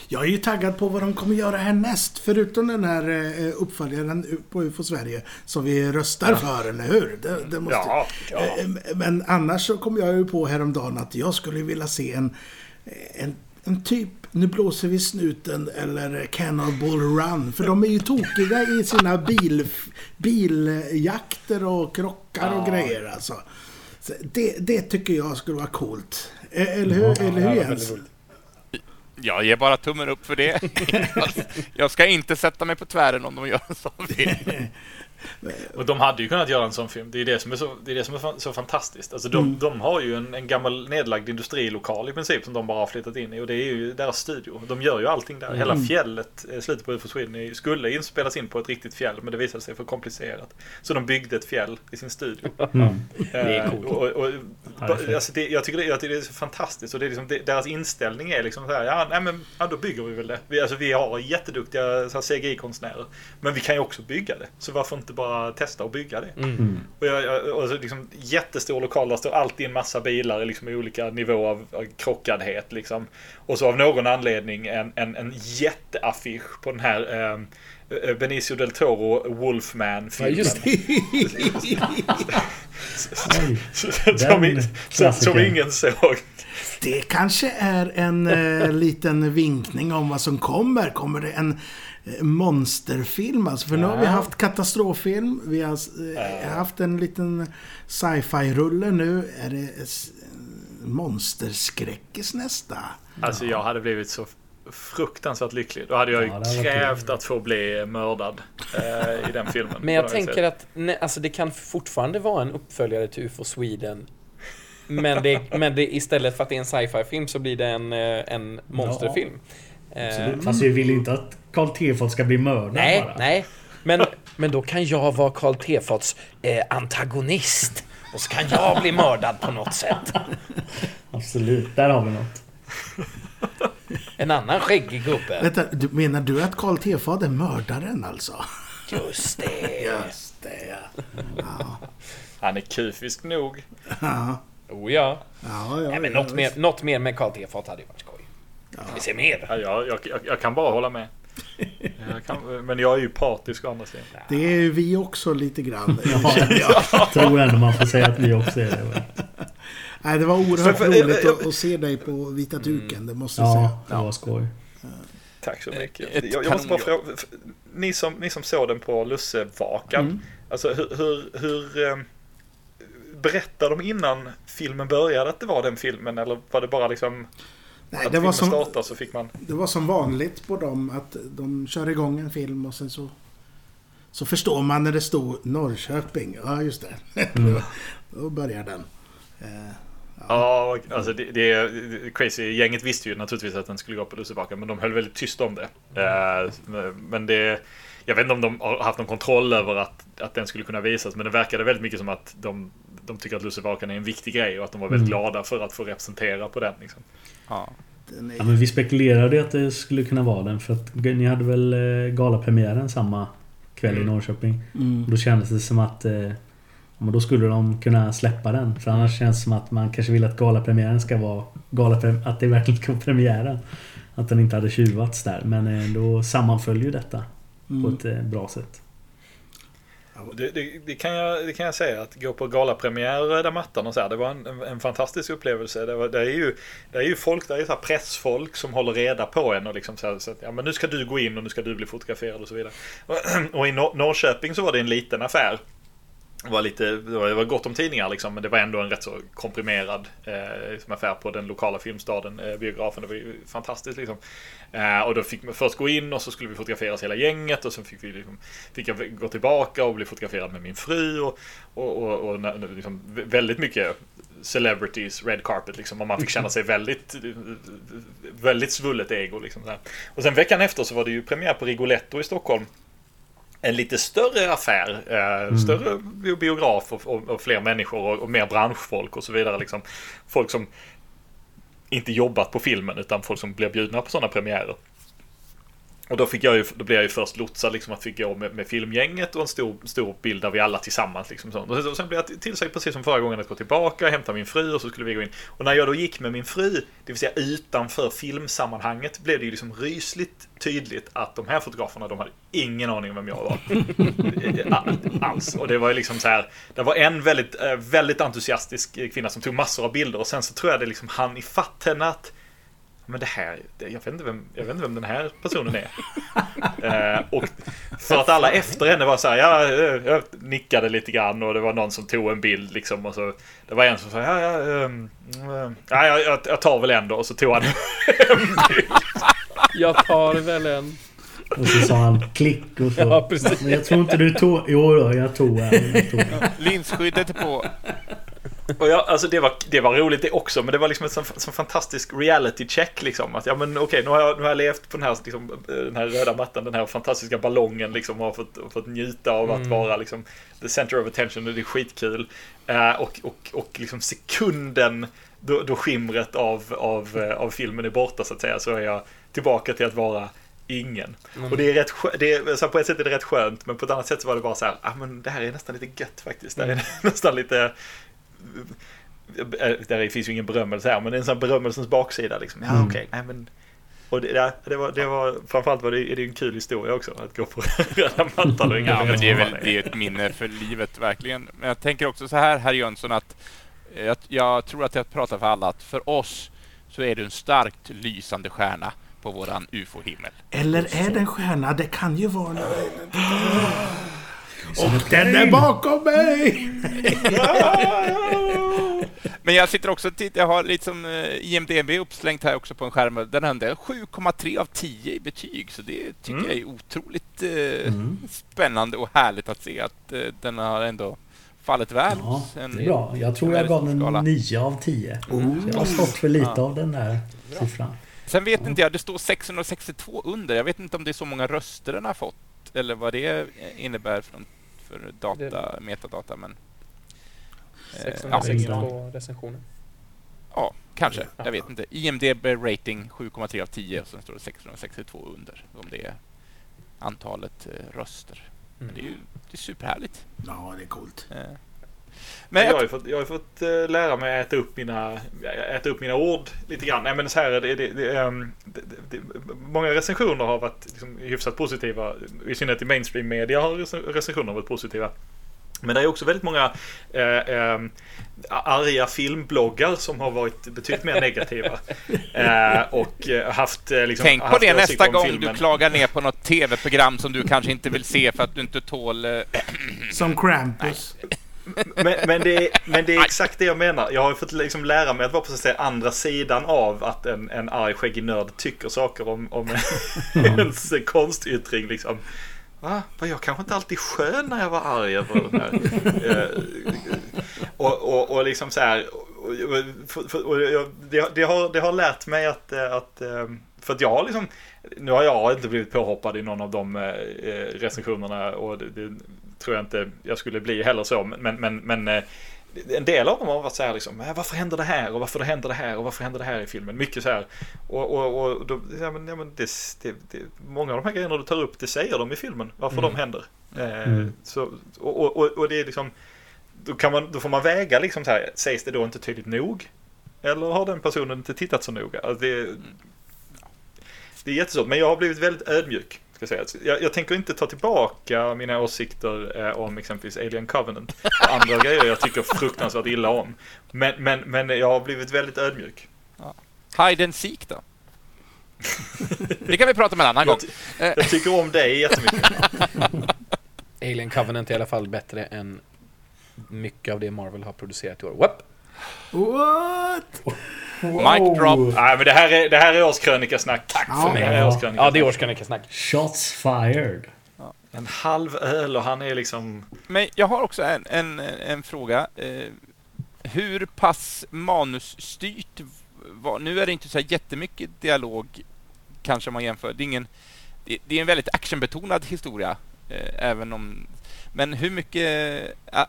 Jag är ju taggad på vad de kommer göra härnäst. Förutom den här eh, uppföljaren på UFO Sverige som vi röstar för, eller hur? Det, det måste... Ja, ja. Eh, Men annars så kom jag ju på häromdagen att jag skulle vilja se en, en, en typ Nu blåser vi snuten eller Cannonball Run. För de är ju tokiga i sina bil, biljakter och krockar och grejer alltså. Så det, det tycker jag skulle vara coolt. Eh, Eller hur, eller hur Jens? Jag ger bara tummen upp för det. [laughs] jag ska inte sätta mig på tvären om de gör en sån film. Och de hade ju kunnat göra en sån film. Det är det som är så, det är det som är så fantastiskt. Alltså de, de har ju en, en gammal nedlagd industrilokal i princip som de bara har flyttat in i. Och det är ju deras studio. De gör ju allting där. Hela fjället, eh, slutet på UFO Sweden, skulle inspelas in på ett riktigt fjäll. Men det visade sig för komplicerat. Så de byggde ett fjäll i sin studio. [laughs] Det är coolt. Och, och, fett. alltså det, jag, tycker det, jag tycker det är så fantastiskt. Och det är liksom, det, deras inställning är liksom så här, ja, nej, men, ja då bygger vi väl det. Vi, alltså, vi har jätteduktiga CGI-konstnärer. Men vi kan ju också bygga det. Så varför inte bara testa att bygga det? Mm. Och, jag, jag, och liksom, jättestor lokal, där står alltid en massa bilar liksom, i olika nivåer av, av krockadhet. Liksom. Och så av någon anledning en, en, en jätteaffisch på den här eh, eh, Benicio del Toro Ja, Wolfman-filmen. just Oj, [laughs] som, som, som ingen såg. Det kanske är en eh, liten vinkning om vad som kommer. Kommer det en monsterfilm? Alltså, för nu har vi Ja. haft katastroffilm. Vi har eh, haft en liten sci-fi-rulle nu. Är det monsterskräckis nästa? Alltså jag hade blivit så fruktansvärt lycklig. Då hade jag ju Ja, krävt att få bli mördad eh, i den filmen. Men jag tänker sätt. att nej, alltså det kan fortfarande vara en uppföljare till UFO Sweden. Men, det, men det, istället för att det är en sci-fi film så blir det en, eh, en monsterfilm. Eh, Absolut. Fast vi vill inte att Karl Tefat ska bli mördad nej, bara. nej. Men, men då kan jag vara Karl Tefats eh, antagonist. Och så kan jag bli mördad på något sätt. Absolut, där har vi något. En annan skäggig gubbe. Vänta, du, menar du att Karl Tefat är mördaren alltså? Just det. Just det, ja. ja. Han är kufisk nog. Ja, Oh ja. ja, ja, Nej, men ja, något, mer, något mer med Karl Tefat hade ju varit skoj. Vi ser mer. Ja, jag, jag, jag kan bara hålla med. [laughs] Jag kan, men jag är ju partisk å andra sidan. Det är ju vi också lite grann. [laughs] Ja, jag [laughs] tror ändå man får säga att vi också är det. Nej, det var oerhört För- för- roligt eh, att, att se dig på vita duken, det måste jag säga. Ja, det var skoj. Tack så mycket. Ett Jag, jag måste bara fråga, ni som, ni som såg den på Lussevakan, Mm. alltså hur, hur, hur eh, berättade de innan filmen började att det var den filmen eller var det bara liksom Nej, att det var, som, startade så fick man... det var som vanligt på dem att de kör igång en film och sen så så förstår man när det stod Norrköping. Ja, just det. Mm. [laughs] Då börjar den. Eh, Ja, alltså det, det är crazy. Gänget visste ju naturligtvis att den skulle gå på Lussebacken, men de höll väldigt tyst om det. Eh, Men det... Jag vet inte om de har haft någon kontroll över att, att den skulle kunna visas, men det verkade väldigt mycket som att de, de tycker att Lussebacken är en viktig grej och att de var väldigt Mm. glada för att få representera på den. Liksom. Ja. är, Ja, men vi spekulerade att det skulle kunna vara den för att ni hade väl eh, galapremiären samma kväll i Mm. Norrköping. mm. Och då kändes det som att eh, då skulle de kunna släppa den. För annars känns det som att man kanske vill att galapremiären ska vara galaprem- att det verkligen ska vara premiären. Att den inte hade tjuvats där. Men eh, då sammanföll ju detta på Mm. ett eh, bra sätt. Det, det, det, kan jag, det kan jag säga, att gå på galapremiär Röda mattan och så här, det var en, en, fantastisk upplevelse. Det, var, det, är ju, det är ju folk, det är ju så här pressfolk som håller reda på en och liksom så, här, så att, ja men nu ska du gå in och nu ska du bli fotograferad och så vidare. Och, [clears throat] och i Nor- Norrköping så var det en liten affär. Det var, lite, det var gott om tidningar liksom, men det var ändå en rätt så komprimerad eh, liksom affär på den lokala filmstaden, eh, biografen. Det var ju fantastiskt liksom. Eh, och då fick man först gå in och så skulle vi fotograferas hela gänget och sen fick, vi liksom, fick jag gå tillbaka och bli fotograferad med min fru och, och, och, och liksom, väldigt mycket celebrities, red carpet liksom. Och man fick känna sig väldigt, väldigt svullet ego liksom. Så här. Och sen veckan efter så var det ju premiär på Rigoletto i Stockholm en lite större affär, eh, större bi- biograf och, och, och fler människor och, och mer branschfolk och så vidare. Liksom. Folk som inte jobbat på filmen utan folk som blev bjudna på sådana premiärer. Och då, fick jag ju, då blev jag ju först lotsad liksom att fick gå med, med filmgänget och en stor, stor bild där vi alla tillsammans. Liksom sånt. Och sen- och blev jag tillsagd precis som förra gången att gå tillbaka, hämta min fru och så skulle vi gå in. Och när jag då gick med min fru, det vill säga utanför filmsammanhanget, blev det ju liksom rysligt tydligt att de här fotograferna, de hade ingen aning om vem jag var. [laughs] Alls. Och det var ju liksom så här, det var en väldigt, eh, väldigt entusiastisk kvinna som tog massor av bilder och sen så tror jag det liksom hann ifatt henne att men det här, jag vet inte vem, jag vet inte vem den här personen är. [laughs] eh, och för att alla efter henne var så här, ja, eh, jag nickade lite grann och det var någon som tog en bild liksom och så Det var en som sa, ja, ja, ehm, ehm, ja jag, jag, jag tar väl ändå och så tog han en bild. Jag tar väl en. Och så sa han klick och så. Ja, precis. Men jag tror inte du tog... Jo då, jag tog en. Jag tog en. Linsskyddet är på. Och jag, alltså det var, det var roligt det också, men det var liksom en sån, sån fantastisk reality check liksom. Att ja men okej, nu, har jag, nu har jag levt på den här, liksom, den här röda mattan, den här fantastiska ballongen liksom och har fått, fått njuta av att vara liksom the center of attention och det är skitkul. Eh, och, och, och liksom sekunden då, då skimret av, av, eh, av filmen är borta så att säga, så är jag tillbaka till att vara ingen. Och det är rätt det är, så på ett sätt är det rätt skönt, men på ett annat sätt så var det bara så här, ah, men det här är nästan lite gött faktiskt. Det här är [laughs] nästan lite där finns ju ingen berömmelse här, men det är en sån berömmelsens baksida liksom. Ja, Mm. okej, nej men... Och det, ja, det, var, det var, framförallt var det, är det en kul historia också, att gå på [laughs] röda mattan och Ja, men det är väl det är ett minne för livet, verkligen. Men jag tänker också så här, herr Jönsson, att jag, jag tror att jag pratar för alla, att för oss så är du en starkt lysande stjärna på våran ufo-himmel. Eller är det en stjärna? Det kan ju vara... [gasps] [gasps] [gasps] Och den är bakom mig! [laughs] Men jag sitter också och tittar, jag har lite som eh, IMDB uppslängt här också på en skärm. Den hade 7,3 av 10 i betyg, så det tycker Mm. jag är otroligt eh, Mm. spännande och härligt att se att eh, den har ändå fallit väl. Ja, en- det är bra. Jag tror jag gav den 9 av 10. Oh. Så jag har stått för lite Ja. av den där siffran. Sen vet inte jag, det står 662 under. Jag vet inte om det är så många röster den har fått eller vad det innebär för, för data, metadata. Men, eh, ja, 662 recensioner. ja, kanske. Ja. Jag vet inte. IMDB rating 7,3 av 10 och sen står det 662 under. Om det är antalet eh, röster. Men det är ju det är superhärligt. Ja, det är coolt. Eh. Men jag har fått, jag har ju fått eh, lära mig att äta upp mina, äta upp mina ord lite grann. Nej men så här är det, det, det, ehm, det, det, det Många recensioner har varit liksom hyfsat positiva. I synnerhet i mainstream media har rec- recensioner varit positiva. Men det är också väldigt många eh, eh, arga filmbloggar som har varit betydligt mer negativa. [laughs] Eh, och eh, haft eh, liksom, tänk på haft det nästa gång filmen. du klagar ner på något tv-program som du kanske inte vill se för att du inte tål... Som Krampus. Men, men, det är, men det är exakt det jag menar. Jag har ju fått liksom lära mig att vara på så att säga, andra sidan av att en, en arg skäggig nörd tycker saker om, om [laughs] [laughs] ens konstyttring. Liksom. Va? Var jag kanske inte alltid skön när jag var arg över den här? [laughs] Eh, och, och, och liksom så här. Och, och, för- för- och jag- det, det, har, det har lärt mig att, eh, att eh, för att jag har liksom nu har jag inte blivit påhoppad i någon av de recensionerna och det, det tror jag inte jag skulle bli heller så. Men, men, men eh, en del av dem har varit så här liksom, "Äh, varför händer det här och varför det händer det här och varför händer det här i filmen? Mycket så här. Och, och, och då, ja, men, ja, men det, det, det, många av de här grejerna du tar upp, det säger de i filmen, varför de händer. Eh, Mm. så, och, och, och, och det är liksom, då, kan man, då får man väga liksom så här, sägs det då inte tydligt nog? Eller har den personen inte tittat så noga? Alltså det, det är jättesvårt, men jag har blivit väldigt ödmjuk. Ska säga. Jag, jag tänker inte ta tillbaka mina åsikter eh, om exempelvis Alien Covenant och [laughs] andra grejer jag tycker fruktansvärt illa om. Men, men, men jag har blivit väldigt ödmjuk. Hide and seek då? [laughs] Det kan vi prata om en annan gång. Jag, ty- jag tycker om dig jättemycket. [laughs] Alien Covenant är i alla fall bättre än mycket av det Marvel har producerat i år. Whoop! What? Mic drop. Nej, men det här är, det här är årskrönikasnack. Tack Ja. för mig. Det här är Ja, det är årskrönikasnack. Shots fired. En halv öl och han är liksom... Men jag har också en, en, en fråga. Eh, hur pass manusstyrt var... Nu är det inte så här jättemycket dialog, kanske om man jämför. Det är, ingen, det, det är en väldigt actionbetonad historia, eh, även om... Men hur mycket...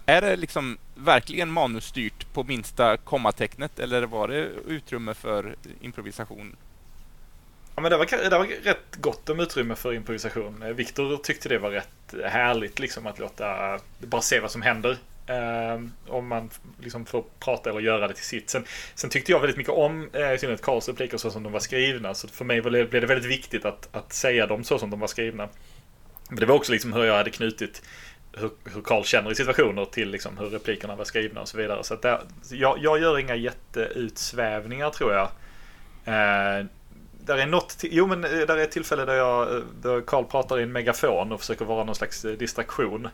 Är det liksom verkligen manusstyrt på minsta kommatecknet eller var det utrymme för improvisation? Ja, men det var, det var rätt gott om utrymme för improvisation. Viktor tyckte det var rätt härligt liksom att låta bara se vad som händer. Eh, om man liksom får prata eller göra det till sitt. Sen, sen tyckte jag väldigt mycket om eh, i synnerhet Karls repliker så som de var skrivna. Så för mig blev det väldigt viktigt att, att säga dem så som de var skrivna. Men det var också liksom hur jag hade knutit hur, hur Karl känner i situationer till liksom hur replikerna var skrivna och så vidare. Så att där, jag, jag gör inga jätteutsvävningar tror jag. Eh, där är något, till- jo men eh, där är ett tillfälle där jag, eh, där Karl pratar i en megafon och försöker vara någon slags eh, distraktion.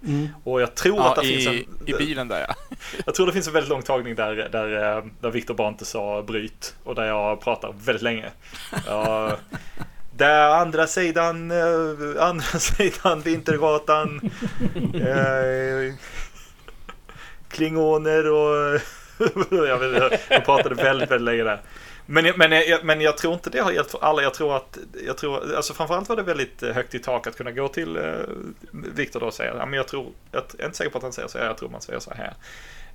Och jag tror att Ja, det finns i, en... I bilen där ja. [laughs] Jag tror det finns en väldigt lång tagning där, där, där Viktor bara inte sa bryt och där jag pratar väldigt länge. Ja, där andra sidan, eh, andra [laughs] sidan Vintergatan. [laughs] Eh, klingoner och... [laughs] jag, vet, jag pratade väldigt, väldigt länge där. Men, men, men jag tror inte det har gällt för alla. Jag tror att, jag tror, alltså framförallt var det väldigt eh, högt i tak att kunna gå till eh, Viktor då och säga, men jag tror, jag är inte säker på att han säger så här, jag tror man säger så här.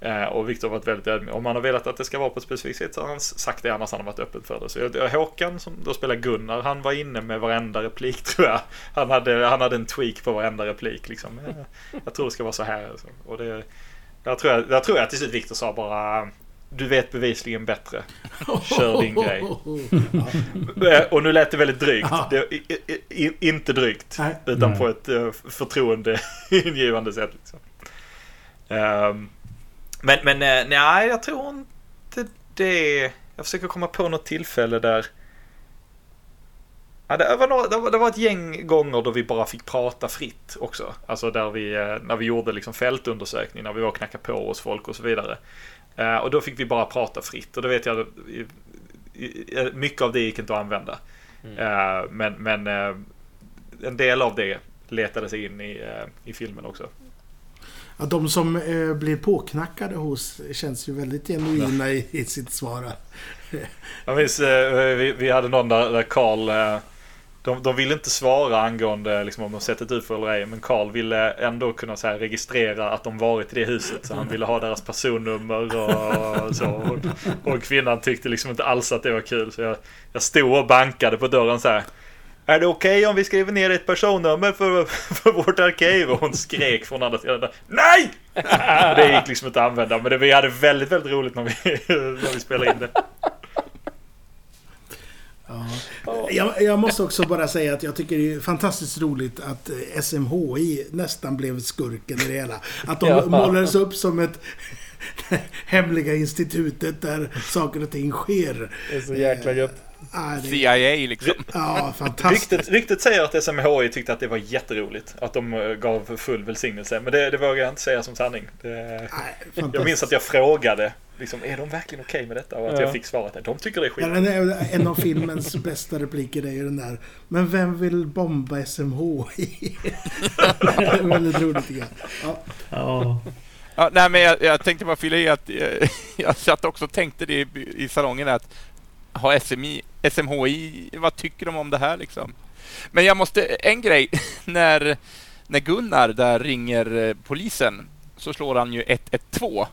Eh, och Viktor har varit väldigt ödmjuk. Om han har velat att det ska vara på ett specifikt sätt så har han sagt det, annars har han varit öppen för det. Så jag, Håkan som då spelar Gunnar, han var inne med varenda replik [laughs] tror jag. Han hade, han hade en tweak på varenda replik liksom. Eh, Jag tror det ska vara så här. Så. Och det, där, tror jag, där tror jag till slut Viktor sa bara du vet bevisligen bättre. Kör din [laughs] grej. Eh, Och nu lät det väldigt drygt. Ja. Det, i, i, inte drygt. Nej. Utan Nej. på ett förtroendeingivande [laughs] sätt. Liksom. Ehm, men men eh, nej, jag tror inte det. Jag försöker komma på något tillfälle där. Ja, det, var några, det, var, ett gäng gånger då vi bara fick prata fritt också. Alltså där vi, eh, när vi gjorde liksom fältundersökning, när vi var och knackade på hos folk och så vidare. Eh, och då fick vi bara prata fritt och då vet jag mycket av det gick inte att använda. Eh, men men en del av det letade sig in i, i filmen också. Ja, de som eh, blir påknackade hos känns ju väldigt genuina i, i sitt svar. Jag minns, eh, vi, vi hade någon där, där Carl, eh, de, de ville inte svara angående liksom, om de sett ett UFO eller ej, men Carl ville ändå kunna så här, registrera att de varit i det huset. Så han ville ha deras personnummer och så. Och, och kvinnan tyckte liksom inte alls att det var kul. Så jag, jag stod och bankade på dörren så här. Är det okej om vi skriver ner ett personnummer för, för vårt arkiv? Och hon skrek från andra sidan. Nej! [laughs] Det gick liksom inte att använda. Men det, vi hade väldigt, väldigt roligt när vi, [laughs] när vi spelade in det. Jag, jag måste också bara säga att jag tycker det är fantastiskt roligt att eh, SMHI nästan blev skurken i det hela. Att de Ja. målades upp som ett [laughs] hemliga institutet där saker och ting sker. Det är så jäkla gött. Ah, det, CIA liksom. ja, fantastiskt. Ryktet, ryktet säger att SMHI tyckte att det var jätteroligt. Att de eh, gav full välsignelse. Men det, det vågar jag inte säga som sanning. Det, Nej, jag minns att jag frågade. Liksom, är de verkligen okej med detta? Och att Ja. jag fick svaret att de tycker det är skit. Ja, är, en av filmens bästa repliker är ju den där Men vem vill bomba SMHI? det [laughs] är väldigt roligt tycker jag. Ja, Ja, Ja, nej, men jag, jag tänkte bara fylla i att eh, [laughs] jag satt också och tänkte det i, i salongen att har SMI, SMHI, vad tycker de om det här liksom? Men jag måste, en grej, [laughs] när, när Gunnar där ringer eh, polisen så slår han ju 112.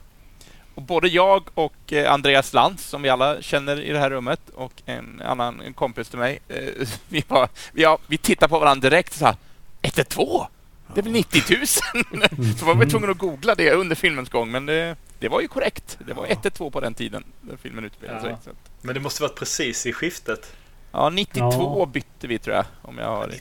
Och både jag och eh, Andreas Lantz, som vi alla känner i det här rummet, och en annan en kompis till mig, eh, [laughs] vi, var, vi, har, vi tittar på varandra direkt och så här, 112? Det är väl 90 000? [laughs] så var vi tvungna att googla det under filmens gång, men det, det var ju korrekt. Det var 112 på den tiden, när filmen utspelade sig. Ja. Men det måste varit precis i skiftet. ja, 92 Ja. bytte vi tror jag, om jag har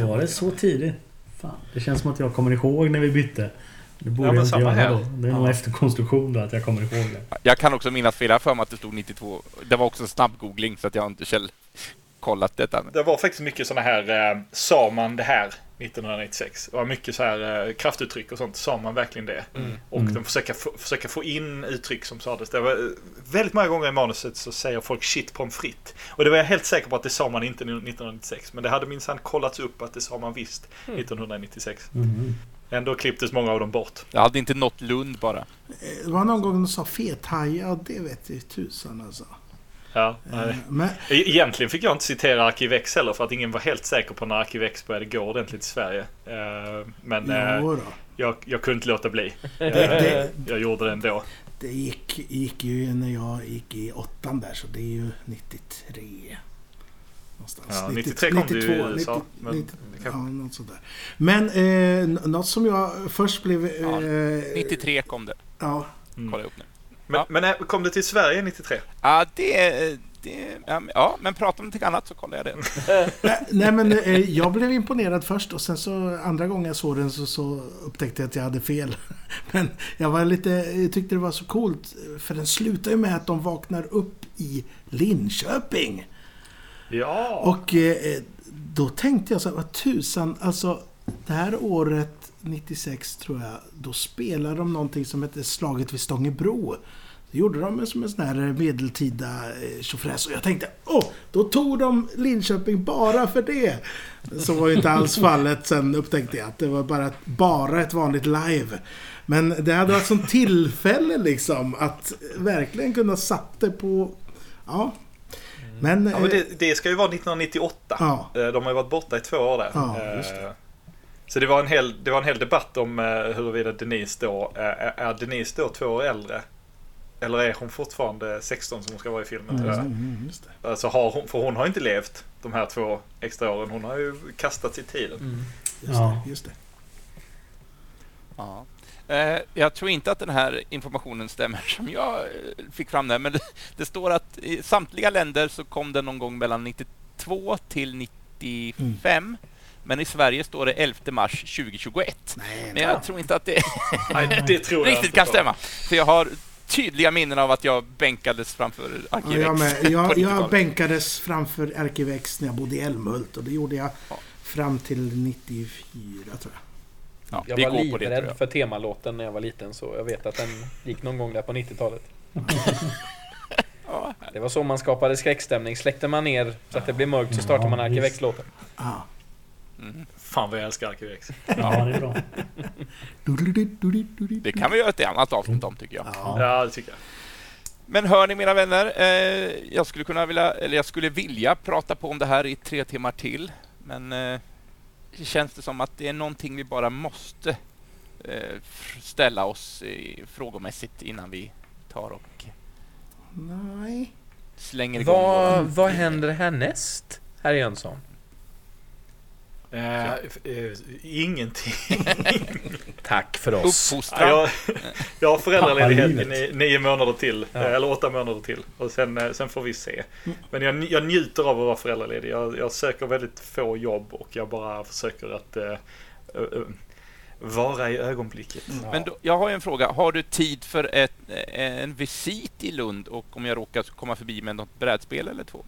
ja, var det så tidigt? Fan, det känns som att jag kommer ihåg när vi bytte. Det borde Ja, jag inte samma göra här. då. Det är nog efterkonstruktion då att jag kommer ihåg det. Jag kan också minnas fel, för mig att det stod 92. Det var också en snabb googling, så att jag har inte käll kollat detta. Det var faktiskt mycket sådana här, eh, sa man det här 1996? Det var mycket så här eh, kraftuttryck och sånt, sa man verkligen det? Och Mm. de försöker försöka få in uttryck som sades. Det var, eh, väldigt många gånger i manuset så säger folk shit pommes frites. Och det var jag helt säker på att det sa man inte 1996. Men det hade minsann kollats upp att det sa man visst 1996. Mhm. Ändå klipptes många av dem bort. Jag hade inte nått Lund bara. Eh, Det var någon gång de sa fethaja och det vet ju tusan alltså. Ja, Eh, nej. Men E- Egentligen fick jag inte citera Arkivex heller för att ingen var helt säker på när Arkivex började gå ordentligt i Sverige. Eh, Men eh, jag, jag kunde inte låta bli. Det, det, Jag gjorde det ändå. det gick, gick ju när jag gick i åttan där så det är ju 93. Någonstans. Ja, 93 kom det ju i USA, men 90, det ja, något sådär. Men eh, något som jag först blev... Eh, Ja, 93 kom det. Ja, Kolla upp nu. Men, Ja. men eh, kom det till Sverige 93? Ja, det... det ja, men- prata om någonting annat så kollar jag det. [laughs] nej, nej men eh, jag blev imponerad först och sen så andra gången jag såg den så, så upptäckte jag att jag hade fel. [laughs] Men jag var lite, jag tyckte det var så coolt för den slutar ju med att de vaknar upp i Linköping. Ja. Och eh, då tänkte jag så här, vad tusan, alltså det här året 96 tror jag, då spelade de någonting som hette Slaget vid Stångebro. Det gjorde de som en sån här medeltida eh, tjofräs och jag tänkte, åh, då tog de Linköping bara för det. Så var ju inte alls fallet, sen upptäckte jag att det var bara, bara ett vanligt live. Men det hade varit som tillfälle liksom att verkligen kunna satt det på, ja. Men, ja men eh, det, det ska ju vara 1998. Ja. Eh, De har ju varit borta i två år där. Ja, det. Så det var, en hel, det var en hel debatt om huruvida Denise då, är Denise då två år äldre? Eller är hon fortfarande 16 som hon ska vara i filmen jag. Mm, just det. Alltså har hon, för hon har inte levt de här två extra åren. Hon har ju kastats i tiden. Just Ja. det, just det. Ja. Eh, jag tror inte att den här informationen stämmer som jag eh, fick fram där, men det, det står att i samtliga länder så kom den någon gång mellan 92 till 95. Men i Sverige står det 11 mars 2021. Nej, Men jag tror inte att det Nej, det [laughs] tror jag riktigt inte kan på. stämma. För jag har tydliga minnen av att jag bänkades framför Ja, Arkivex. [laughs] på Jag, 90-talet. jag bänkades framför Arkivex när jag bodde i Älmhult och det gjorde jag Ja. fram till 94 tror jag. Ja, Jag var det, livrädd jag. för temalåten när jag var liten så jag vet att den gick någon gång där på 90-talet. [laughs] Ja, Det var så man skapade skräckstämning. Släckte man ner så att det blev mörkt så startade man Ja, Arkivex-låten. Ja. mm. Fan vad jag älskar Arkivex. Ja, det är bra. Det kan vi göra ett annat avsnitt om, tycker jag. Ja. Det tycker jag. Men hör ni mina vänner, eh, jag skulle kunna vilja, eller jag skulle vilja prata på om det här i tre timmar till. Men eh, känns det som att det är någonting vi bara måste eh, ställa oss i, frågomässigt innan vi tar och Nej. slänger igång Vad, vad händer härnäst, herr Jönsson? Eh, eh, ingenting. [laughs] Tack för oss. Ja, Uppfostran. jag, jag har föräldraledighet i nio, nio månader till. Ja. eh, Eller åtta månader till. Och sen, eh, sen får vi se. Men jag, jag njuter av att vara föräldraledig. Jag, jag söker väldigt få jobb och jag bara försöker att eh, vara i ögonblicket. Men då, jag har ju en fråga. Har du tid för ett, en visit i Lund och om jag råkar komma förbi med något brädspel eller två?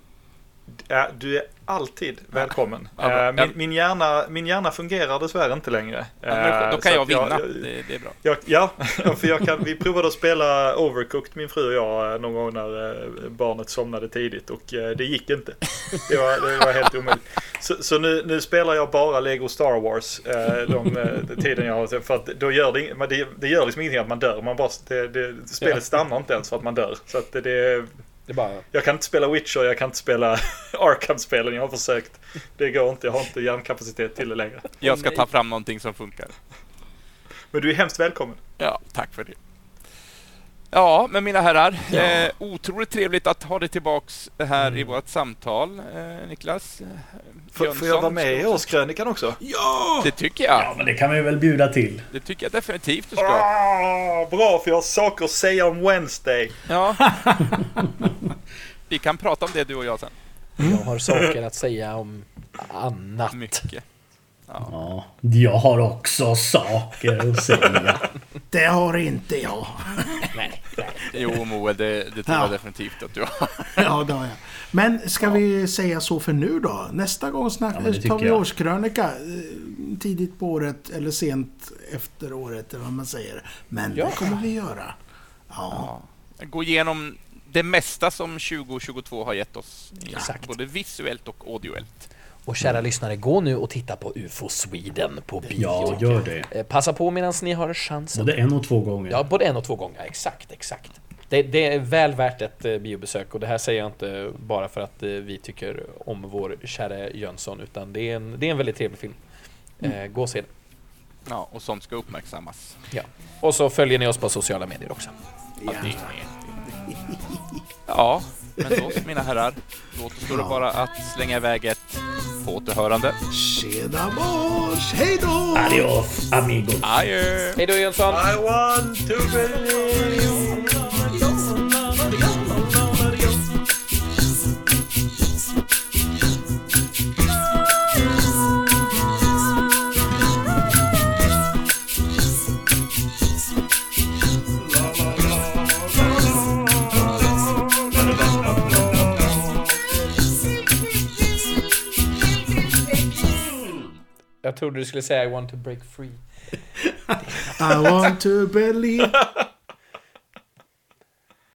Ja, du är alltid välkommen. Ja. Eh, min, min, hjärna, min hjärna fungerar dessvärre inte längre. Ja, men då Eh, kan jag att vinna. jag- det, är bra. Jag, [laughs] ja, för jag kan, vi provade att spela Overcooked min fru och jag eh, någon gång när eh, barnet somnade tidigt och eh, det gick inte. [laughs] Det var, det var helt omöjligt. Så, så nu, nu spelar jag bara Lego Star Wars eh, de, eh, tiden jag har. För att då gör det, det, gör liksom ingenting att man dör. Man bara, det, det, spelet stannar inte ens för att man dör. Så att det, det, Det är bara... jag kan inte spela Witcher, jag kan inte spela [laughs] Arkham-spelen. Jag har försökt. Det går inte, jag har inte hjärnkapacitet till det längre. Jag ska ta fram någonting som funkar. Men du är hemskt välkommen. Ja, tack för det. Ja, men mina herrar. Eh, otroligt trevligt att ha dig tillbaks här i vårt samtal, eh, Niklas. Eh, Får, får jag vara med i årskrönikan också? Ja! Det tycker jag. Ja, men det kan vi väl bjuda till. Det tycker jag definitivt du ska. Ah, bra, för jag har saker att säga om Wednesday. Ja. [laughs] Vi kan prata om det du och jag sen. Jag har saker att säga om annat. Mycket. Ja, jag har också saker att säga. Det har inte jag. [laughs] Nej, nej. Jo, Moe, det, det tror Ja. jag definitivt att du har. [laughs] Ja, det har jag. Men ska vi säga så för nu då? Nästa gång snack, Ja, tar vi jag. årskrönika. eh, Tidigt på året eller sent efter året eller vad man säger. Men Ja. det kommer vi göra. Ja. Ja. Gå igenom det mesta som 2022 har gett oss. Både visuellt och audioellt. Och kära lyssnare, gå nu och titta på UFO Sweden på bio. Ja, gör det. Eh, Passa på medan ni har chansen. Både en och två gånger. Ja, både en och två gånger. Exakt, exakt. Det, det är väl värt ett eh, biobesök och det här säger jag inte bara för att eh, vi tycker om vår kära Jönsson utan det är en, det är en väldigt trevlig film. Eh, gå och se den. Ja, och sånt ska uppmärksammas. Ja. Och så följer ni oss på sociala medier också. Ja, Ja, men då mina herrar, då återstår det bara att slänga iväg ett på återhörande. Tjena mors! Hej då! Adios, amigos. Adjö! Hej då Jönsson! I want to believe. Jag trodde du skulle säga I want to break free. [laughs] I want to believe [laughs]